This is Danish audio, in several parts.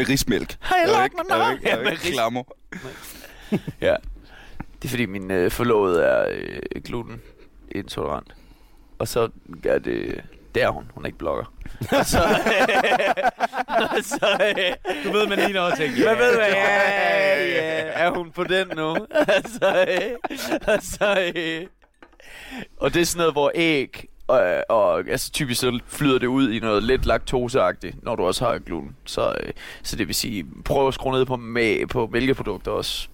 Med rismælk. Har Er lagt ikke- er er det Ja, ikke med Klammer. Ja. Det er fordi min øh, forlovede er øh, gluten intolerant. Og så er det... Det er hun. Hun er ikke blogger. og så... og så øh, Du ved, man lige når at tænke, hvad ved du? Ja, ja. Er hun på den nu? altså, øh, og så... Øh, og det er sådan noget, hvor æg... Og, og altså typisk så flyder det ud i noget lidt laktoseagtigt, når du også har gluten. Så, øh, så det vil sige, prøv at skrue ned på, mæ- på mælkeprodukter også.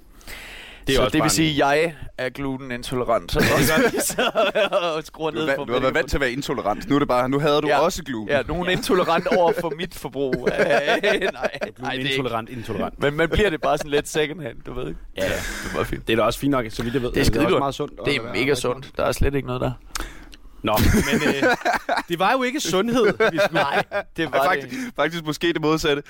Det er så også det vil sige, at jeg er glutenintolerant. Så så og skruer Du, ned er, på vant- du har været vant til at være intolerant. Nu er det bare, nu hader du Ja. også gluten. Ja, nogen er intolerant over for mit forbrug. Øh, nej, nej, det er ikke. intolerant, intolerant. Men man bliver det bare sådan lidt second hand, du ved ikke? Ja, ja. Det er bare fint. Det er da også fint nok, så vidt jeg ved. Det er også skidegodt. meget sundt. Det er mega sundt. Der er slet ikke noget der. Nå, men øh, det var jo ikke sundhed, vi skulle... Nej, det var faktisk, det. faktisk måske det modsatte.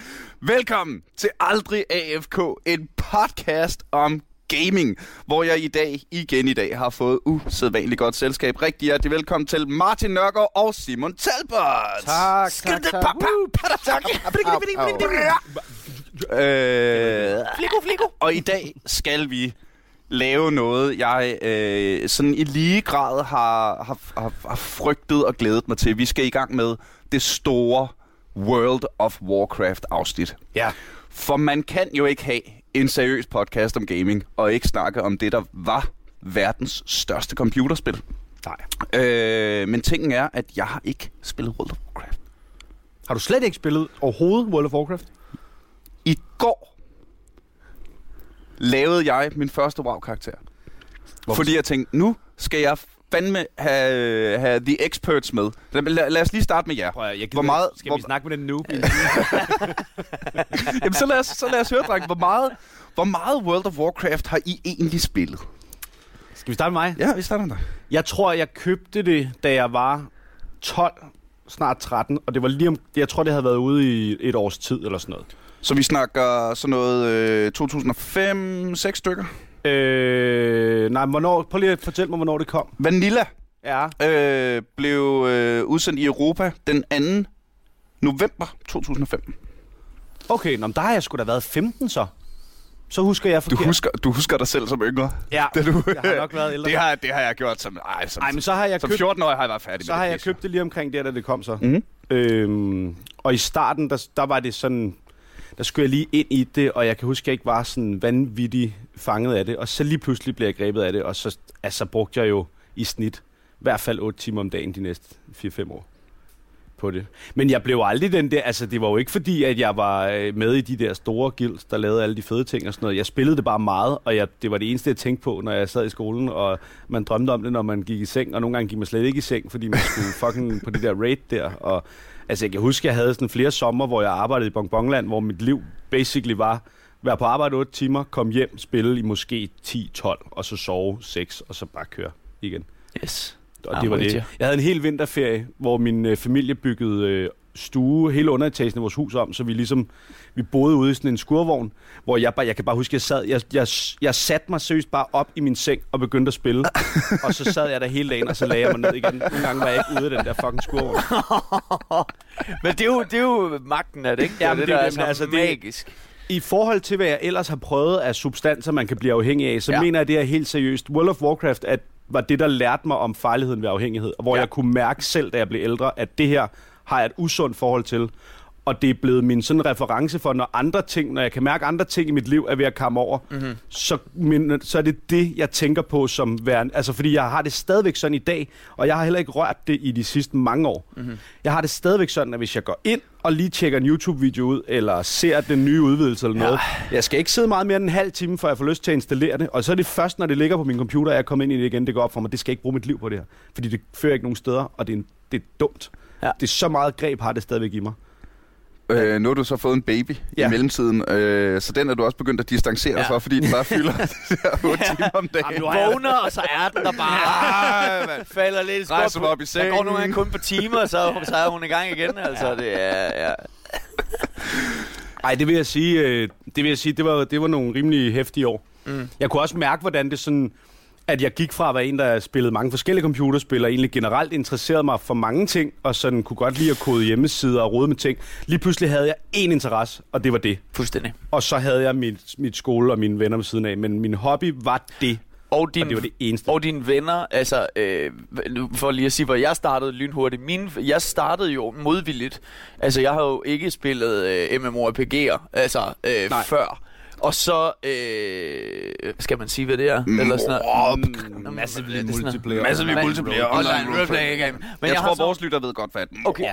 Velkommen til Aldrig AFK, en podcast om gaming, hvor jeg i dag, igen i dag, har fået usædvanligt godt selskab. Rigtig hjertelig velkommen til Martin Nørgaard og Simon Talbot. Tak, tak, tak. Øh, og i dag skal vi lave noget, jeg øh, sådan i lige grad har, har, har, har frygtet og glædet mig til. Vi skal i gang med det store World of Warcraft afsnit. Ja. For man kan jo ikke have en seriøs podcast om gaming, og ikke snakke om det, der var verdens største computerspil. Nej. Øh, men tingen er, at jeg har ikke spillet World of Warcraft. Har du slet ikke spillet overhovedet World of Warcraft? I går lavede jeg min første WoW-karakter. Hvorfor? Fordi jeg tænkte, nu skal jeg fandme have, have the experts med. Lad, lad, lad os lige starte med jer. Prøv jeg Hvor meget- Skal hvor- vi snakke med den noob? Jamen, så lad os, så lad os høre, dreng, hvor meget, hvor meget World of Warcraft har I egentlig spillet? Skal vi starte med mig? Ja, vi starter der. Jeg tror, jeg købte det, da jeg var 12, snart 13, og det var lige om, jeg tror, det havde været ude i et års tid eller sådan noget. Så vi snakker sådan noget øh, 2005-6 stykker. Øh, nej, hvornår, prøv lige at fortælle mig, hvornår det kom. Vanilla Ja. øh, blev øh, udsendt i Europa den 2. november 2005. Okay, nå, men der har jeg sgu da været 15 så. Så husker jeg Du forkert. husker, du husker dig selv som yngre. Ja, Da du, jeg har nok været ældre. det, har, det har jeg gjort som... Ej, som, Nej, men så har jeg som købt, 14-årig har jeg været færdig så med har det jeg købt det lige omkring der, da det kom så. Mhm. Øhm, og i starten, der, der var det sådan... Der skulle jeg lige ind i det, og jeg kan huske, at jeg ikke var sådan vanvittigt fanget af det. Og så lige pludselig blev jeg grebet af det, og så altså, brugte jeg jo i snit i hvert fald 8 timer om dagen de næste 4-5 år på det. Men jeg blev aldrig den der, altså det var jo ikke fordi, at jeg var øh, med i de der store guilds, der lavede alle de fede ting og sådan noget. Jeg spillede det bare meget, og jeg, det var det eneste, jeg tænkte på, når jeg sad i skolen, og man drømte om det, når man gik i seng, og nogle gange gik man slet ikke i seng, fordi man skulle fucking på det der raid der. Og, altså jeg kan huske, jeg havde sådan flere sommer, hvor jeg arbejdede i Bongbongland, hvor mit liv basically var, være på arbejde 8 timer, komme hjem, spille i måske 10-12, og så sove 6, og så bare køre igen. Yes. Og det var det. Jeg havde en hel vinterferie, hvor min øh, familie byggede øh, stue, hele underetagen af vores hus om, så vi ligesom, vi boede ude i sådan en skurvogn, hvor jeg bare, jeg kan bare huske, jeg sad, jeg, jeg, jeg satte mig seriøst bare op i min seng og begyndte at spille, og så sad jeg der hele dagen, og så lagde jeg mig ned igen. Nogle gange var jeg ikke ude af den der fucking skurvogn. Men det er, jo, det er jo magten af det, ikke? Ja, det, det er der er altså, det- magisk. I forhold til, hvad jeg ellers har prøvet af substanser, man kan blive afhængig af, så ja. Mener jeg, det er helt seriøst. World of Warcraft at, var det, der lærte mig om farligheden ved afhængighed, og hvor. Ja. jeg kunne mærke selv, da jeg blev ældre, at det her har jeg et usundt forhold til. Og det er blevet min sådan reference for, når andre ting, når jeg kan mærke andre ting i mit liv er ved at komme over, mm-hmm. så, min, så er det det, jeg tænker på som værende. Altså, fordi jeg har det stadigvæk sådan i dag, og jeg har heller ikke rørt det i de sidste mange år. Mm-hmm. Jeg har det stadigvæk sådan, at hvis jeg går ind og lige tjekker en YouTube-video ud, eller ser den nye udvidelse eller noget, jeg skal ikke sidde meget mere end en halv time, før jeg får lyst til at installere det. Og så er det først, når det ligger på min computer, at jeg kommer ind i det igen, det går op for mig. Det skal jeg ikke bruge mit liv på det her. Fordi det fører ikke nogen steder, og det er, en, det er dumt. Ja. Det er så meget greb har det stadigvæk i mig. Øh, nu har du så fået en baby ja. I mellemtiden, øh, så den er du også begyndt at distancere ja. Fra, fordi den bare fylder de der 8 ja. timer om dagen. Jamen, jeg- Vågner, og så er den der bare Ej, falder lidt i mig op i Der går sengen. nogle gange kun på timer, så, så er hun i gang igen. Altså, det er... Ja. Ej, det vil jeg sige, øh, det vil jeg sige, det var, det var nogle rimelig hæftige år. Mm. Jeg kunne også mærke, hvordan det sådan... at jeg gik fra at være en, der spillede mange forskellige computerspil, og egentlig generelt interesserede mig for mange ting, og sådan kunne godt lide at kode hjemmesider og rode med ting. Lige pludselig havde jeg én interesse, og det var det. Fuldstændig. Og så havde jeg mit, mit skole og mine venner ved siden af, men min hobby var det. Og, din, Og det var det eneste. Og dine venner, altså, øh, for lige at sige, hvor jeg startede lynhurtigt. Mine, jeg startede jo modvilligt. Altså, jeg har jo ikke spillet øh, MMORPG'er, altså, øh, Nej. før. Og så, øh, skal man sige, hvad det er? Eller sådan noget. Massively sådan noget- multiplayer. Massively multiplayer. Online roleplay game. Men jeg, tror, vores lytter ved godt, hvad den Okay,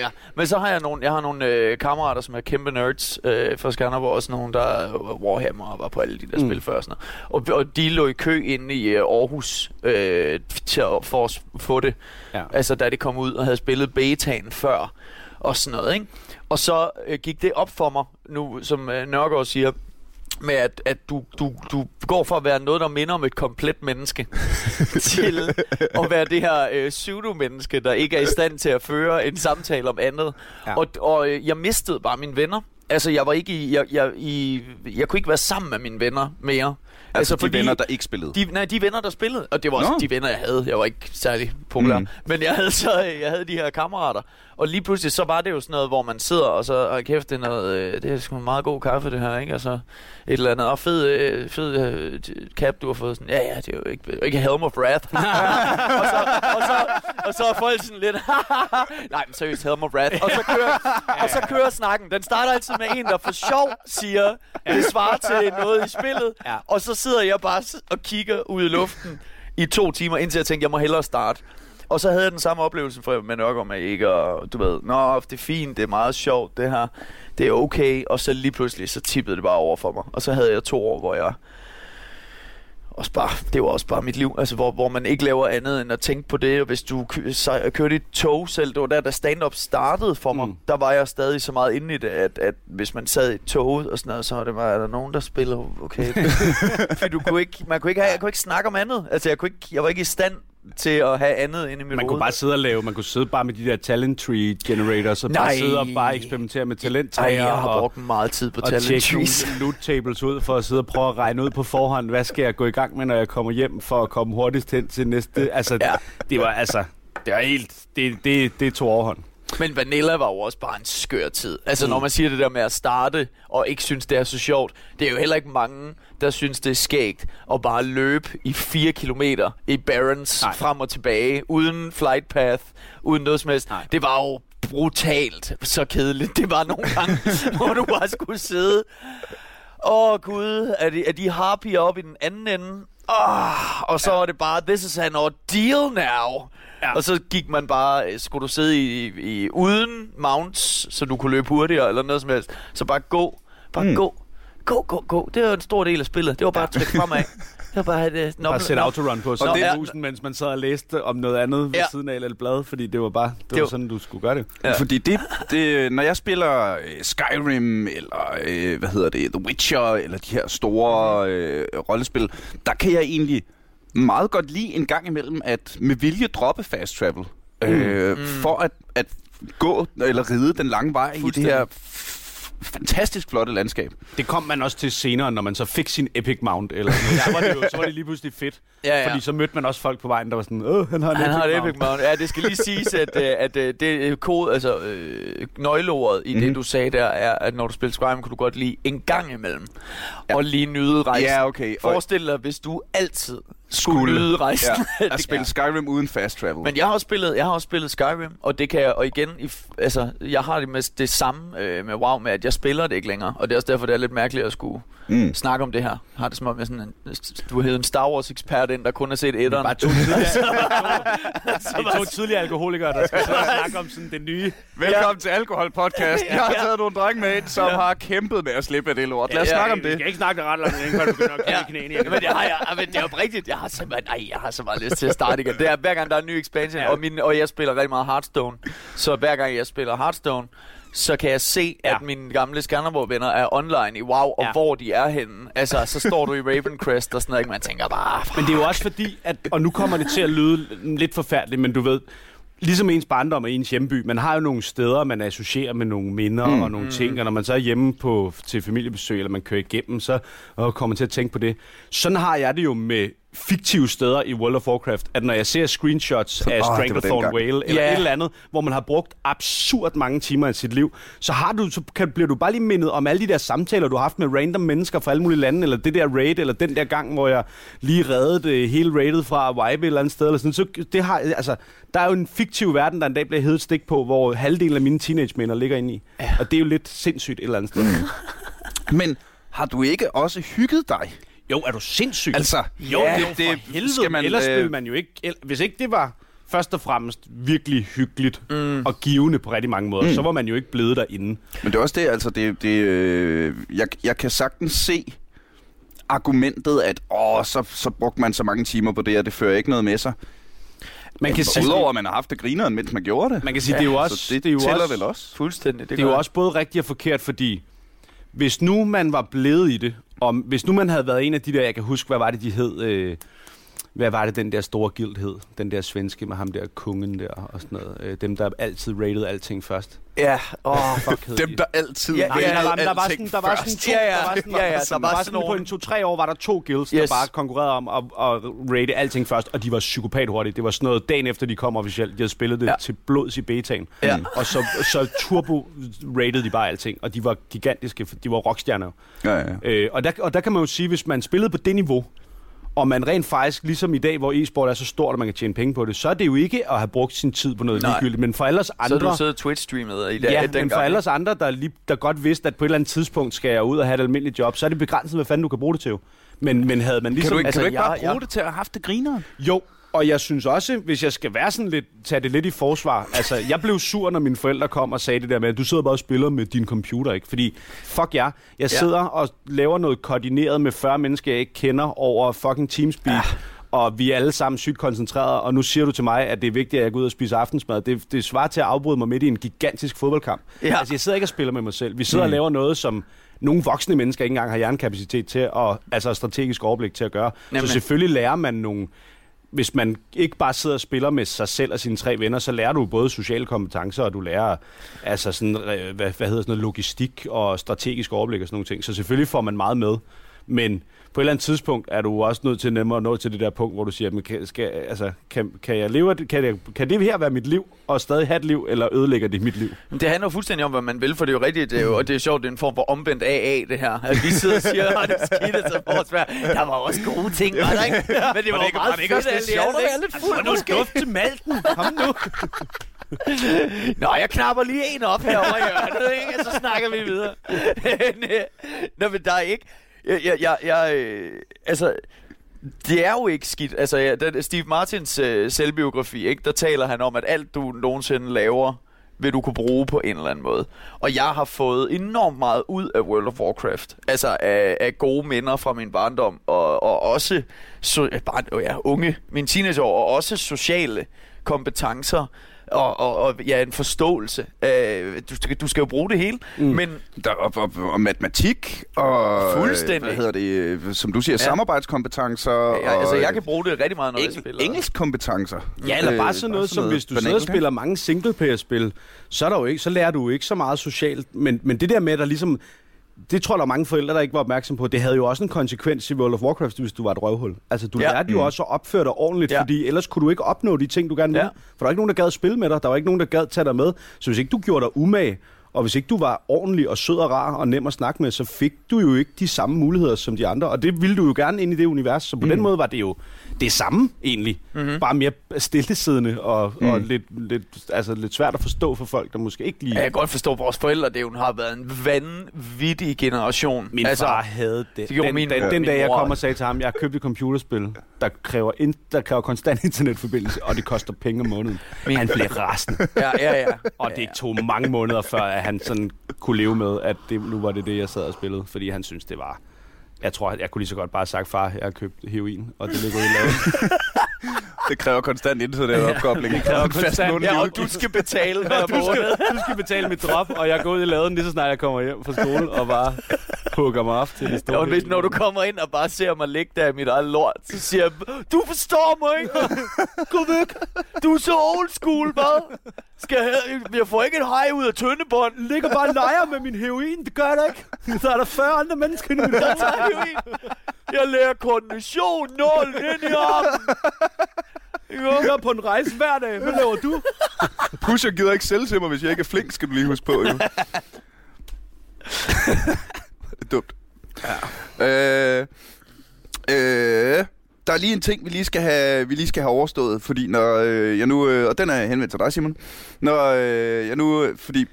ja. Men så har jeg nogle, jeg har nogle øh, kammerater, som er kæmpe nerds øh, fra Skanderborg, og sådan nogle, der er Warhammer og var på alle de der mm. spil før. og Sådan noget. Og, og de lå i kø inde i øh, Aarhus øh, til at, for at få det. Ja. Altså, da det kom ud og havde spillet betaen før og sådan noget, ikke? Og så øh, gik det op for mig, nu som øh, Nørgaard siger, med at, at du, du, du går fra at være noget, der minder om et komplet menneske, til at være det her øh, pseudo-menneske, der ikke er i stand til at føre en samtale om andet. Ja. Og, og øh, jeg mistede bare mine venner. Altså, jeg var ikke i, jeg, jeg, i, jeg kunne ikke være sammen med mine venner mere. Altså, de venner, der ikke spillede. De, nej, de venner, der spillede. Og det var også Nå. de venner, jeg havde. Jeg var ikke særlig populær. Mm. Men jeg havde så jeg havde de her kammerater. Og lige pludselig, så var det jo sådan noget, hvor man sidder og så, og kæft, det er, noget, øh, det er sgu en meget god kaffe, det her, ikke? Altså, et eller andet. Og fed, øh, fed øh, cap, du har fået sådan. Ja, ja, det er jo ikke, ikke Helm of Wrath. og, så, og, så, og så er folk sådan lidt, nej, men seriøst, Helm of Wrath. Og så, kører, og så kører snakken. Den starter altid med en, der for sjov siger, det svarer til noget i spillet. Ja. Og så så sidder jeg bare og kigger ud i luften i to timer, indtil jeg tænkte, jeg må hellere starte. Og så havde jeg den samme oplevelse for med om at ikke, og du ved, nå, det er fint, det er meget sjovt, det her, det er okay. Og så lige pludselig, så tippede det bare over for mig. Og så havde jeg to år, hvor jeg også bare, det var også bare mit liv, altså hvor, hvor man ikke laver andet end at tænke på det, og hvis du kø- så, kørte i tog selv, det var der, da stand-up startede for mig, mm. Der var jeg stadig så meget inde i det, at, at hvis man sad i et tog og sådan noget, så var det bare, er der nogen, der spiller, okay, fordi du kunne ikke, man kunne ikke have, jeg kunne ikke snakke om andet, altså jeg, kunne ikke, jeg var ikke i stand til at have andet inde i mit Man hoved. kunne bare sidde og lave, man kunne sidde bare med de der talent tree generators, og bare Nej. sidde og bare eksperimentere med Ej, talenttræer, jeg har og, brugt meget tid på og talent trees. nogle loot tables ud, for at sidde og prøve at regne ud på forhånd, hvad skal jeg gå i gang med, når jeg kommer hjem, for at komme hurtigst hen til næste. Altså, Ja. ja. det var altså, det var helt, det, det, det tog overhånd. Men Vanilla var jo også bare en skør tid. Altså, mm. når man siger det der med at starte, og ikke synes, det er så sjovt, det er jo heller ikke mange, der synes, det er skægt at bare løbe i 4 kilometer i Barrens Nej. frem og tilbage, uden flight path, uden noget som helst. Nej. Det var jo brutalt så kedeligt. Det var nogle gange, hvor du bare skulle sidde. Åh, oh, Gud, er de, er de harpier op i den anden ende? Oh, og så ja. var det bare, this is an ordeal now. Ja. Og så gik man bare, øh, skulle du sidde i, i, uden mounts, så du kunne løbe hurtigere eller noget som helst. Så bare gå, bare. Mm. gå, gå, gå, gå. Det var en stor del af spillet. Det var bare at trykke fremad. Det var bare et uh, Bare sætte autorun på, så Nå, det er musen, mens man sad og læste om noget andet ved Ja. siden af et blad, fordi det var bare, det, Det var var- sådan, du skulle gøre det. Ja. Fordi det, det, når jeg spiller øh, Skyrim, eller øh, hvad hedder det, The Witcher, eller de her store øh, rollespil, der kan jeg egentlig meget godt lide en gang imellem, at med vilje droppe fast travel. Øh, Mm. For at, at gå eller ride den lange vej i det her fantastisk flotte landskab. Det kom man også til senere, når man så fik sin Epic Mount, eller sådan noget. Der var det jo, så var det lige pludselig fedt. Ja, ja. Fordi så mødte man også folk på vejen, der var sådan, åh, han har en Han Epic har Mount. Epic Mount. Ja, det skal lige siges, at, øh, at øh, det er kode, altså øh, nøgleordet i mm-hmm. det, Mhm. du sagde der, er, at når du spiller Skyrim, kunne du godt lide en gang imellem. Ja. Og lige nyde rejsen. Ja, okay. Forestil dig, hvis du altid skulle nyde rejsen. Ja, at spille kan- Skyrim uden fast travel. Men jeg har også spillet, jeg har også spillet Skyrim, og det kan jeg, og igen, i, altså, jeg har det med det samme øh, med WoW, med at jeg spiller det ikke længere, og det er også derfor, det er lidt mærkeligt at skulle mm. snakke om det her. Jeg har det som om, jeg er sådan en, du hedder en Star Wars ekspert ind, der kun har set etteren. Bare to tidligere, de to tidligere alkoholikere, der skal snakke om sådan det nye. Velkommen til Alkohol Podcast. Jeg har Ja. taget nogle drenge med ind, som Ja. har kæmpet med at slippe af det lort. Lad os Ja, snakke om Vi det. skal ikke snakke ret langt, inden du begynder at knæ Ja. i knæene. Ja, men det har jeg, ja, men det er jo rigtigt. Jeg har simpelthen, ej, jeg har så meget lyst til at starte igen. Det er hver gang der er en ny expansion, og, min, og jeg spiller rigtig meget Hearthstone. Så hver gang jeg spiller Hearthstone, så kan jeg se, ja. At mine gamle Skanderborg-venner er online i WoW, og Ja. hvor de er henne. Altså, så står du i Ravencrest og sådan noget, ikke? man tænker bare... Men det er jo også fordi, at, og nu kommer det til at lyde lidt forfærdeligt, men du ved, ligesom ens barndom og ens hjemby, man har jo nogle steder, man associerer med nogle minder mm. og nogle ting, og når man så er hjemme på, til familiebesøg, eller man kører igennem, så og kommer til at tænke på det. Sådan har jeg det jo med fiktive steder i World of Warcraft, at når jeg ser screenshots af var Stranglethorn. Whale, eller Ja. et eller andet, hvor man har brugt absurd mange timer i sit liv, så, har du, så kan, bliver du bare lige mindet om alle de der samtaler, du har haft med random mennesker fra alle mulige lande, eller det der raid, eller den der gang, hvor jeg lige reddede hele raidet fra at wipe et eller andet sted, eller sådan. Så det har, altså, der er jo en fiktiv verden, der en dag bliver heddet stik på, hvor halvdelen af mine teenage-minder ligger inde i. Ja. Og det er jo lidt sindssygt et eller andet sted. Men har du ikke også hygget dig? Jo, er du sindssyg? Altså, jo, ja, det, det, for helvede. skal man, Ellers øh, ville man jo ikke... el- Hvis ikke det var først og fremmest virkelig hyggeligt mm. og givende på rigtig mange måder, mm. så var man jo ikke blevet derinde. Men det er også det, altså, det, det, øh, jeg, jeg kan sagtens se argumentet, at åh, så, så brugte man så mange timer på det, og det fører ikke noget med sig. Man kan sige, Udover at man har haft det grineren, mens man gjorde det. man kan sige det er jo også... så det, det er jo tæller også, vel også. Fuldstændig. Det er jo også både rigtigt og forkert, fordi hvis nu man var blevet i det, og hvis nu man havde været en af de der, jeg kan huske, hvad var det, de hed... Øh, hvad var det, den der store guild hed? Den der svenske med ham der, kongen der og sådan noget. Øh, dem, der altid rated alting først. Ja, åh, Oh, fuck. Dem, der altid Ja, rated der, var, der, var sådan, der var sådan to, Ja, ja. der var sådan, Ja, ja, der var sådan på en to-tre år var der to guilds, yes. Der bare konkurrerede om at, at rate alting først, og de var psykopat hurtigt. Det var sådan noget dagen efter de kom officielt. De havde spillet det ja. Ja. til blods i betaen. Ja. Og så, så turbo rated de bare alting, og de var gigantiske, de var rockstjerner. Ja, ja. Øh, og, der, og der kan man jo sige, hvis man spillede på det niveau, og man rent faktisk, ligesom i dag, hvor e-sport er så stort, at man kan tjene penge på det, så er det jo ikke at have brugt sin tid på noget Nej. ligegyldigt. Men for ellers Så andre... har du siddet Twitch-streamet i dag. Ja, men for ellers andre, der, lige, der godt vidste, at på et eller andet tidspunkt skal jeg ud og have et almindeligt job, så er det begrænset, hvad fanden du kan bruge det til. Men, men havde man Kan ligesom... du ikke, altså, kan du ikke bare bruge jeg- det til at have haft det grineren? Jo, og jeg synes også, hvis jeg skal være sådan lidt, tage det lidt i forsvar, altså jeg blev sur, når mine forældre kom og sagde det der med, at du sidder bare og spiller med din computer, ikke? Fordi, fuck jer, jeg sidder og laver noget koordineret med 40 mennesker, jeg ikke kender over fucking Teamspeak, ja. og vi er alle sammen sygt koncentrerede, og nu siger du til mig, at det er vigtigt, at jeg går ud og spiser aftensmad. Det, det svarer til at afbryde mig midt i en gigantisk fodboldkamp. Ja. Altså jeg sidder ikke og spiller med mig selv. Vi sidder mm. og laver noget, som nogle voksne mennesker ikke engang har hjernekapacitet til, og altså strategisk overblik til at gøre. Jamen. Så selvfølgelig lærer man nogle hvis man ikke bare sidder og spiller med sig selv og sine tre venner, så lærer du både sociale kompetencer, og du lærer altså sådan, øh, hvad, hvad hedder sådan noget, logistik og strategisk overblik og sådan nogle ting. Så selvfølgelig får man meget med. Men på et eller andet tidspunkt er du også nødt til nemmere at nå til det der punkt, hvor du siger, men kan, skal, altså, kan, kan, jeg leve, af det- kan, jeg, kan det her være mit liv, og stadig have et liv, eller ødelægger det mit liv? Det handler jo fuldstændig om, hvad man vil, for det er jo rigtigt, det er jo, og det er sjovt, det er en form for omvendt AA, det her. At vi sidder og siger, at det er skidt, så forsvær. Der var også gode ting, var der ikke? Men det var, ikke- meget var det ikke også fedt, alt i sjovt at være lidt fuld, Altså, Nu til malten! Kom nu! Nå, jeg knapper lige en op herovre i hjørnet, ikke? Og så snakker vi videre. Øh, Nå, men der er ikke... Jeg, jeg, jeg, jeg øh, altså, det er jo ikke skidt. Altså, ja, den, Steve Martins øh, selvbiografi, ikke? der taler han om, at alt du nogensinde laver, vil du kunne bruge på en eller anden måde. Og jeg har fået enormt meget ud af World of Warcraft. Altså af, af gode minder fra min barndom, og, og også so, bare, ja, unge, min teenageår, og også sociale kompetencer. Og, og, og ja, en forståelse. Øh, du, skal, du skal jo bruge det hele, mm. men Der, og, og, og matematik, og Fuldstændig. øh, hvad hedder det, øh, som du siger, Ja. ja. samarbejdskompetenser. jeg, altså, og, jeg kan bruge det rigtig meget, når jeg eng- spiller. engelskkompetencer. Ja, eller bare Øh, sådan noget, som hvis du sidder og spiller mange singleplayer-spil, så, er der jo ikke, så lærer du jo ikke så meget socialt. Men, men det der med, at der ligesom... Det tror jeg, der er mange forældre, der ikke var opmærksom på. Det havde jo også en konsekvens i World of Warcraft, hvis du var et røvhul. Altså, du Ja. lærte jo også at opføre dig ordentligt, Ja. fordi ellers kunne du ikke opnå de ting, du gerne ville. Ja. For der var ikke nogen, der gad spille med dig. Der var ikke nogen, der gad tage dig med. Så hvis ikke du gjorde dig umage, og hvis ikke du var ordentlig og sød og rar og nem at snakke med, så fik du jo ikke de samme muligheder som de andre. Og det ville du jo gerne ind i det univers. Så på mm. den måde var det jo det samme egentlig. Mm-hmm. Bare mere stillesiddende og, mm. og lidt, lidt, altså lidt svært at forstå for folk, der måske ikke lige... Ja, Jeg kan godt forstå, at vores forældre, det jo har været en vanvittig generation. Min altså, far havde det. det den, min- den, den min dag, jeg kom og sagde til ham, jeg har købt et computerspil, der kræver, in, der kræver konstant internetforbindelse, og det koster penge om måneden. Min- Han blev rasende. Ja, ja, ja. Og det tog mange måneder, før at han sådan kunne leve med, at det, nu var det det, jeg sad og spillede, fordi han synes det var... Jeg tror, jeg kunne lige så godt bare have sagt, far, jeg har købt heroin, og det ligger i lavet. Det kræver konstant internetopkobling. det kræver En fast konstant- ja, og du skal betale hver du, skal, du skal betale mit drop, og jeg går ud i laden lige så snart jeg kommer hjem fra skole, og bare hugger mig op til det store. Og hvis, når du kommer ind og bare ser mig ligge der i mit eget lort, så siger jeg, du forstår mig ikke. Gå væk. Du er så old school, hvad? Skal jeg, jeg får ikke et hej ud af tøndebånd. ligger bare og leger med min heroin, det gør jeg da ikke. Så er der 40 andre mennesker min Jeg tager heroin. Jeg lærer koordination, nålen ind i armen. Jeg er på en rejse hver dag. Hvad laver du? Plus, jeg gider ikke selv til mig, hvis jeg ikke er flink, skal du lige huske på. Jo. det er dumt. Ja. Øh, øh, der er lige en ting, vi lige skal have, vi lige skal have overstået, fordi når øh, jeg nu, øh, og den er henvendt til dig, Simon, når øh, jeg nu, øh, fordi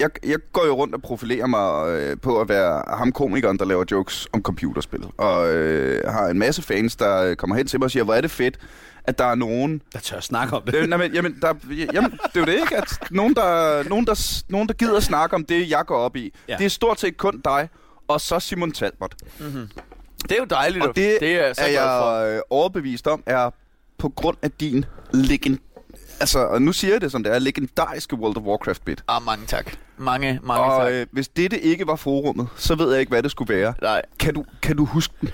jeg, jeg går jo rundt og profilerer mig øh, på at være ham komikeren, der laver jokes om computerspil, og øh, har en masse fans, der øh, kommer hen til mig og siger, hvor er det fedt, at der er nogen... Der tør snakke om det. Øh, nej, men, jamen, der, jamen, det er jo det ikke, at nogen der, nogen, der, nogen, der gider snakke om det, jeg går op i. Ja. Det er stort set kun dig, og så Simon Talbot. Det er jo dejligt. Og det, det er, jeg så er glad for. jeg øh, overbevist om, er på grund af din legend... Altså, og nu siger jeg det som det er, legendariske World of Warcraft-bit. Ah, mange tak. Mange, mange Og tak. øh, hvis dette ikke var forummet, så ved jeg ikke, hvad det skulle være. Nej. Kan du, kan du huske den?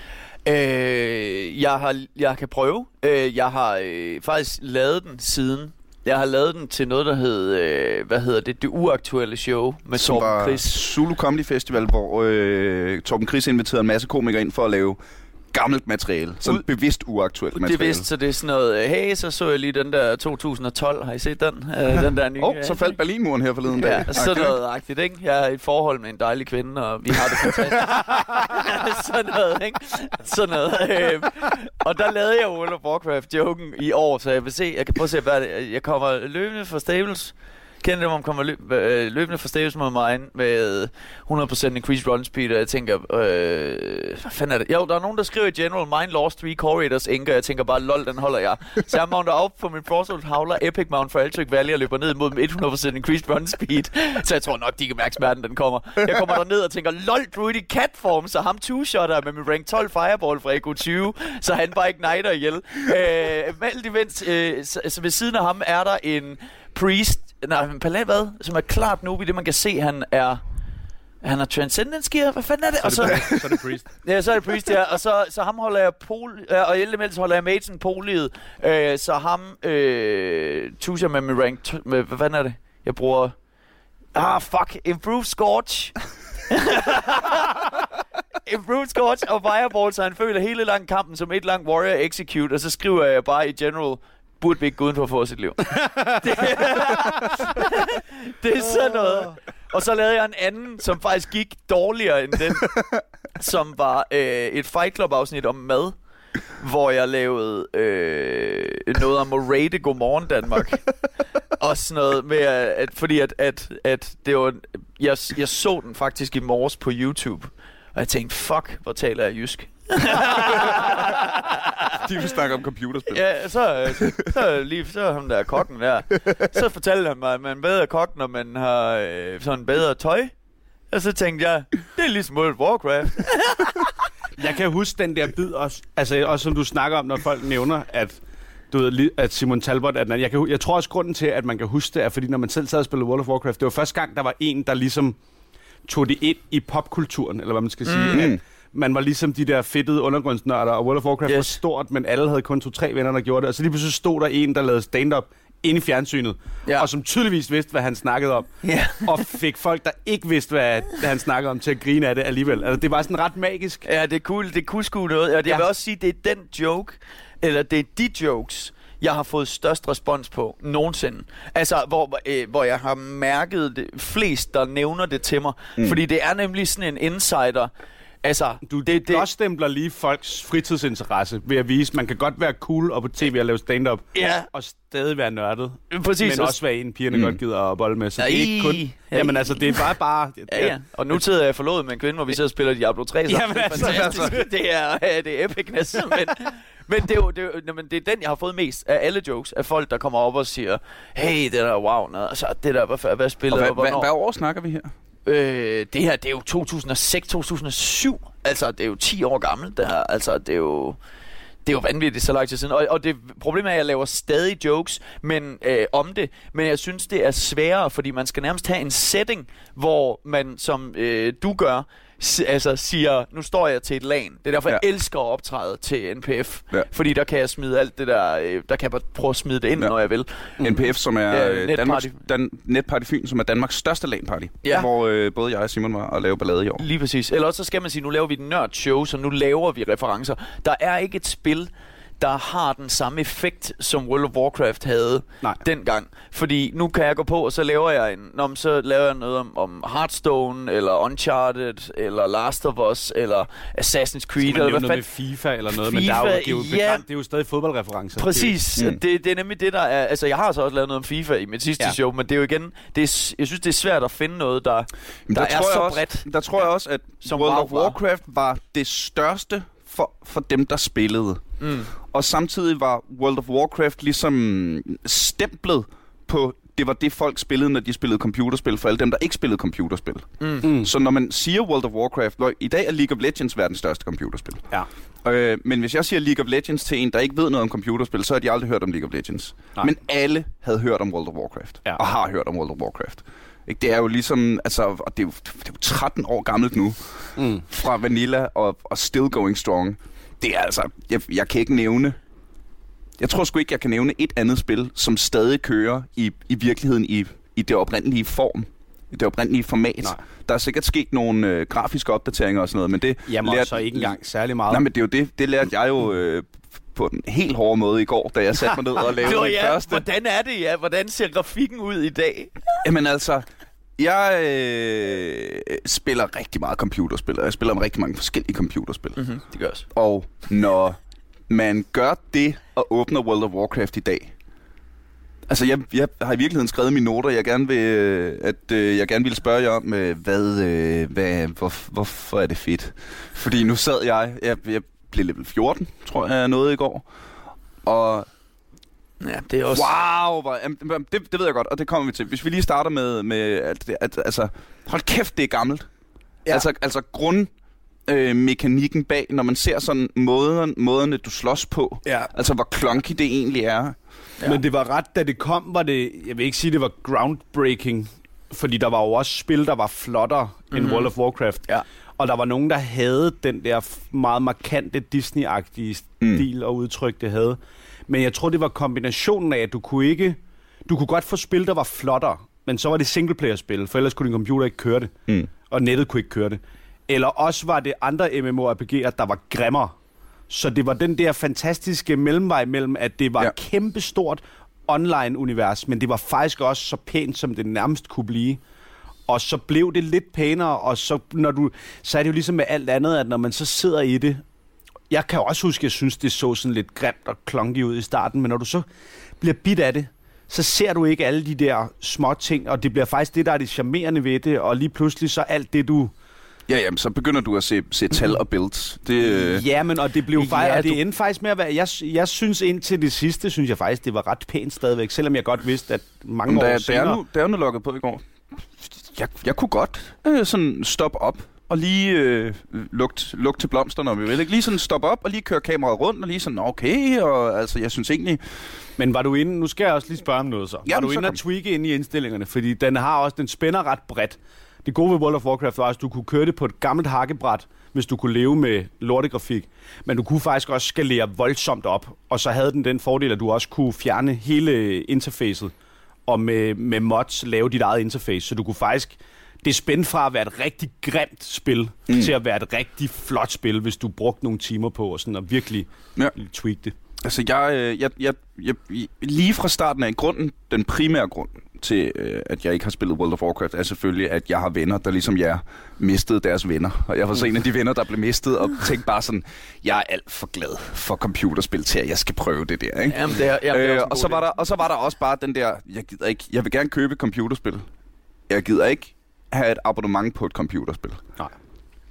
Øh, jeg, har, jeg kan prøve. Øh, jeg har øh, faktisk lavet den siden. Jeg har lavet den til noget, der hed, øh, hvad hedder det, det uaktuelle show med Som Torben Chris. Zulu Comedy Festival, hvor øh, Torben Chris inviterede en masse komikere ind for at lave gammelt materiale. Sådan bevidst uaktuelt materiale. er vist, så det er sådan noget, øh, hey, så så jeg lige den der 2012, har I set den? Øh, den der nye. Oh, så faldt Berlinmuren her forleden dag. Ja, sådan noget agtigt, ikke? Jeg er i et forhold med en dejlig kvinde, og vi har det fantastisk. sådan noget, ikke? Sådan noget. Øh, og der lavede jeg World of Warcraft-joken i år, så jeg vil se, jeg kan prøve at se, hvad det. Jeg kommer løbende fra Stables. Hvor man kommer løb, øh, løbende fra Stables mod mig med 100% increased run speed, og jeg tænker, øh, hvad fanden er det? Jo, der er nogen, der skriver i general, mine lost 3 core raiders ink, og jeg tænker bare, lol, den holder jeg. Så jeg mounter op på min Frosthold Howler Epic Mount for Altric Valley og løber ned mod dem 100% increased run speed. Så jeg tror nok, de kan mærke smerten, den kommer. Jeg kommer derned og tænker, lol, druid i cat form, så ham two-shotter med min rank 12 fireball fra Ego 20, så han bare igniter ihjel. Øh, alt imens, øh, så, så ved siden af ham er der en priest, nej, en palat, hvad? Som er klart noob i det, man kan se, han er... Han har Transcendence Gear, hvad fanden er det? Og så, Så er det priest. Ja, så er det Priest, ja. Og så, så ham holder jeg pol... Ja, og elements holder jeg Mason poliet. Øh, så ham... Øh, tusind med min rank... t- Med, hvad fanden er det? Jeg bruger... Ah, fuck. Improve Scorch. Improve Scorch og Fireball, så han føler hele lang kampen som et lang Warrior Execute. Og så skriver jeg bare i general burde vi ikke gå uden for at få sit liv. det, det er sådan noget. Og så lavede jeg en anden, som faktisk gik dårligere end den, som var øh, et Fight Club afsnit om mad, hvor jeg lavede øh, noget om at rate Godmorgen Danmark. og sådan noget med, at, at fordi at, at, at det var, jeg, jeg så den faktisk i morges på YouTube, og jeg tænkte, fuck, hvor taler jeg jysk. De vil snakke om computerspil. Ja, så, øh, så, så, lige, så ham der kokken der, så fortalte han mig, at man er bedre kok, når man har øh, sådan bedre tøj. Og så tænkte jeg, det er ligesom World of Warcraft. Jeg kan huske den der bid også, altså også som du snakker om, når folk nævner, at du ved, at Simon Talbot, at jeg, kan, jeg tror også grunden til, at man kan huske det, er fordi når man selv sad og spillede World of Warcraft, det var første gang, der var en, der ligesom tog det ind i popkulturen, eller hvad man skal sige. At man var ligesom de der fedtede undergrundsnørder, og World of Warcraft yes. var stort, men alle havde kun to-tre venner, der gjorde det. Og så lige pludselig stod der en, der lavede stand-up inde i fjernsynet, Ja. og som tydeligvis vidste, hvad han snakkede om. Ja. og fik folk, der ikke vidste, hvad, han snakkede om, til at grine af det alligevel. Altså, det var sådan ret magisk. Ja, det er cool. Det kunne sgu noget. Og jeg Ja. vil også sige, det er den joke, eller det er de jokes, jeg har fået størst respons på nogensinde. Altså, hvor, øh, hvor jeg har mærket det, flest, der nævner det til mig. Mm. Fordi det er nemlig sådan en insider. Altså, Du det, det, blåstempler lige folks fritidsinteresse ved at vise, man kan godt være cool og på tv og lave stand-up, Ja, og stadig være nørdet, præcis. men også være en, pigerne mm. godt gider at bolle med. Så det er ikke kun... Ej. Jamen altså, det er bare bare... Ja, ja. Og nu sidder jeg forlovet med en kvinde, hvor vi sidder og spiller Diablo 3 sammen. Jamen, det er altså, fantastisk. Det er, det er epicness. Men, men det, er jo, det, er jo, men det er den, jeg har fået mest af alle jokes. Af folk, der kommer op og siger, hey, det der, wow, nå, altså, det der, hvad, hvad spiller Og hvad, og hvad, hvornår? hvad år snakker vi her? Øh, det her, det er jo 2006-2007. Altså, det er jo 10 år gammelt, det her. Altså, det er jo... Det er jo vanvittigt så lang tid siden. Og, og det problemet er, at jeg laver stadig jokes men, øh, om det. Men jeg synes, det er sværere, fordi man skal nærmest have en setting, hvor man, som øh, du gør, s- altså siger, nu står jeg til et lag. Det er derfor, ja. Jeg elsker at optræde til NPF. Ja. Fordi der kan jeg smide alt det der, øh, der kan jeg bare prøve at smide det ind, ja. Når jeg vil. NPF, som er Ja, ja, Netparty. Danmarks, Dan, Netparty Fyn, som er Danmarks største LAN-party. Ja. Hvor øh, både jeg og Simon var og lave ballade i år. Lige præcis. Eller også så skal man sige, nu laver vi et nørd show, så nu laver vi referencer. Der er ikke et spil, der har den samme effekt, som World of Warcraft havde Nej. dengang. Fordi nu kan jeg gå på, og så laver jeg en, nå, men så laver jeg noget om, om Hearthstone, eller Uncharted, eller Last of Us, eller Assassin's Creed, Man eller hvad noget med fanden. FIFA eller noget, men der er jo, FIFA, det er jo, ja. begrænset, det er jo stadig fodboldreferencer. Præcis. Mm. Mm. Det, det er nemlig det, der er... Altså, jeg har så også lavet noget om FIFA i mit sidste Ja. show, men det er jo igen... Det er, jeg synes, det er svært at finde noget, der, Men der, er tror jeg så også, bredt. Der tror jeg også, at Som World of var. Warcraft var det største for, for dem, der spillede. Mm. Og samtidig var World of Warcraft ligesom stemplet på, det var det folk spillede, når de spillede computerspil, for alle dem, der ikke spillede computerspil. Mm. Mm. Så når man siger World of Warcraft, hvor i dag er League of Legends verdens største computerspil. Ja. Øh, men hvis jeg siger League of Legends til en, der ikke ved noget om computerspil, så har de aldrig hørt om League of Legends. Nej. Men alle havde hørt om World of Warcraft. Ja. Og har hørt om World of Warcraft. Ikke? Det er jo ligesom, altså, og det er jo, det er jo 13 år gammelt nu, Mm. fra Vanilla og, og Still Going Strong. Det er altså, jeg, jeg kan ikke nævne, jeg tror sgu ikke, jeg kan nævne et andet spil, som stadig kører i, i virkeligheden i, i det oprindelige form, i det oprindelige format. Nej. Der er sikkert sket nogle øh, grafiske opdateringer og sådan noget, men det Jamen, lærte- så ikke engang særlig meget. Nej, men det er jo det, det lærte jeg jo øh, på den helt hårde måde i går, da jeg satte mig ned og lavede den ja, første. hvordan er det, ja? Hvordan ser grafikken ud i dag? Jamen altså, jeg øh, spiller rigtig meget computerspil, og jeg spiller med rigtig mange forskellige computerspil. Mm. Mm-hmm, det gør også. Og når man gør det og åbner World of Warcraft i dag, Altså, jeg, jeg har i virkeligheden skrevet mine noter, jeg gerne vil, øh, at øh, jeg gerne ville spørge jer om, øh, hvad, øh, hvad, hvor, hvorfor er det fedt? Fordi nu sad jeg, jeg, jeg blev level 14, tror jeg, jeg nåede i går. Og Ja, det er også... wow, hvor, jamen, det, det ved jeg godt, og det kommer vi til. Hvis vi lige starter med, med at, det- at, altså, hold kæft, det er gammelt. Ja. Altså, altså grund, øh, mekanikken bag, når man ser sådan måden, måderne, du slås på. Ja. Altså, hvor clunky det egentlig er. Ja. Men det var ret, da det kom, var det, jeg vil ikke sige, det var groundbreaking, fordi der var jo også spil, der var flottere mm-hmm. end World of Warcraft. Ja. Og der var nogen, der havde den der meget markante Disney-agtige Mm. stil og udtryk, det havde. Men jeg tror, det var kombinationen af, at du kunne ikke... Du kunne godt få spil, der var flottere, men så var det singleplayer-spil, for ellers kunne din computer ikke køre det. Mm. Og nettet kunne ikke køre det. Eller også var det andre MMORPG'er, der var grimmere. Så det var den der fantastiske mellemvej mellem, at det var ja. Kæmpestort online-univers, men det var faktisk også så pænt, som det nærmest kunne blive. Og så blev det lidt pænere, og så, når du, så er det jo ligesom med alt andet, at når man så sidder i det, jeg kan også huske, at jeg synes, det så sådan lidt grimt og klonky ud i starten, men når du så bliver bit af det, så ser du ikke alle de der små ting, og det bliver faktisk det, der er det charmerende ved det, og lige pludselig så alt det, du... Ja, jamen, så begynder du at se, se tal og builds. Det, øh, Ja, men og det blev Ja, faktisk, og det du- endte faktisk med at være, jeg, jeg synes indtil det sidste, synes jeg faktisk, det var ret pænt stadigvæk, selvom jeg godt vidste, at mange men år da, senere... jeg nu, da jeg nu logget på i går, jeg, jeg kunne godt øh, sådan stoppe op og lige øh, lugte, lugte til blomsterne, om vi vil. Ikke? Lige sådan stoppe op og lige køre kameraet rundt, og lige sådan, okay, og altså, jeg synes egentlig... Men var du inde, nu skal jeg også lige spørge om noget så. Jamen, var du inde og tweake ind i indstillingerne? Fordi den har også, den spænder ret bredt. Det gode ved World of Warcraft var, at du kunne køre det på et gammelt hakkebræt, hvis du kunne leve med lortegrafik. Men du kunne faktisk også skalere voldsomt op. Og så havde den den fordel, at du også kunne fjerne hele interfacet. Og med, med mods lave dit eget interface. Så du kunne faktisk... Det spændte fra at være et rigtig grimt spil, mm. til at være et rigtig flot spil, hvis du brugte nogle timer på og sådan at virkelig Ja. tweak det. Altså, jeg, øh, jeg, jeg, jeg, lige fra starten af grunden, den primære grund til, øh, at jeg ikke har spillet World of Warcraft, er selvfølgelig, at jeg har venner, der ligesom jeg mistede deres venner. Og jeg var så en af de venner, der blev mistet, og tænkte bare sådan, jeg er alt for glad for computerspil til, at jeg skal prøve det der, ikke? Jamen, det er, jamen, det er Øh, og, så var der, og så var der også bare den der, jeg gider ikke, jeg vil gerne købe et computerspil. Jeg gider ikke have et abonnement på et computerspil. Nej.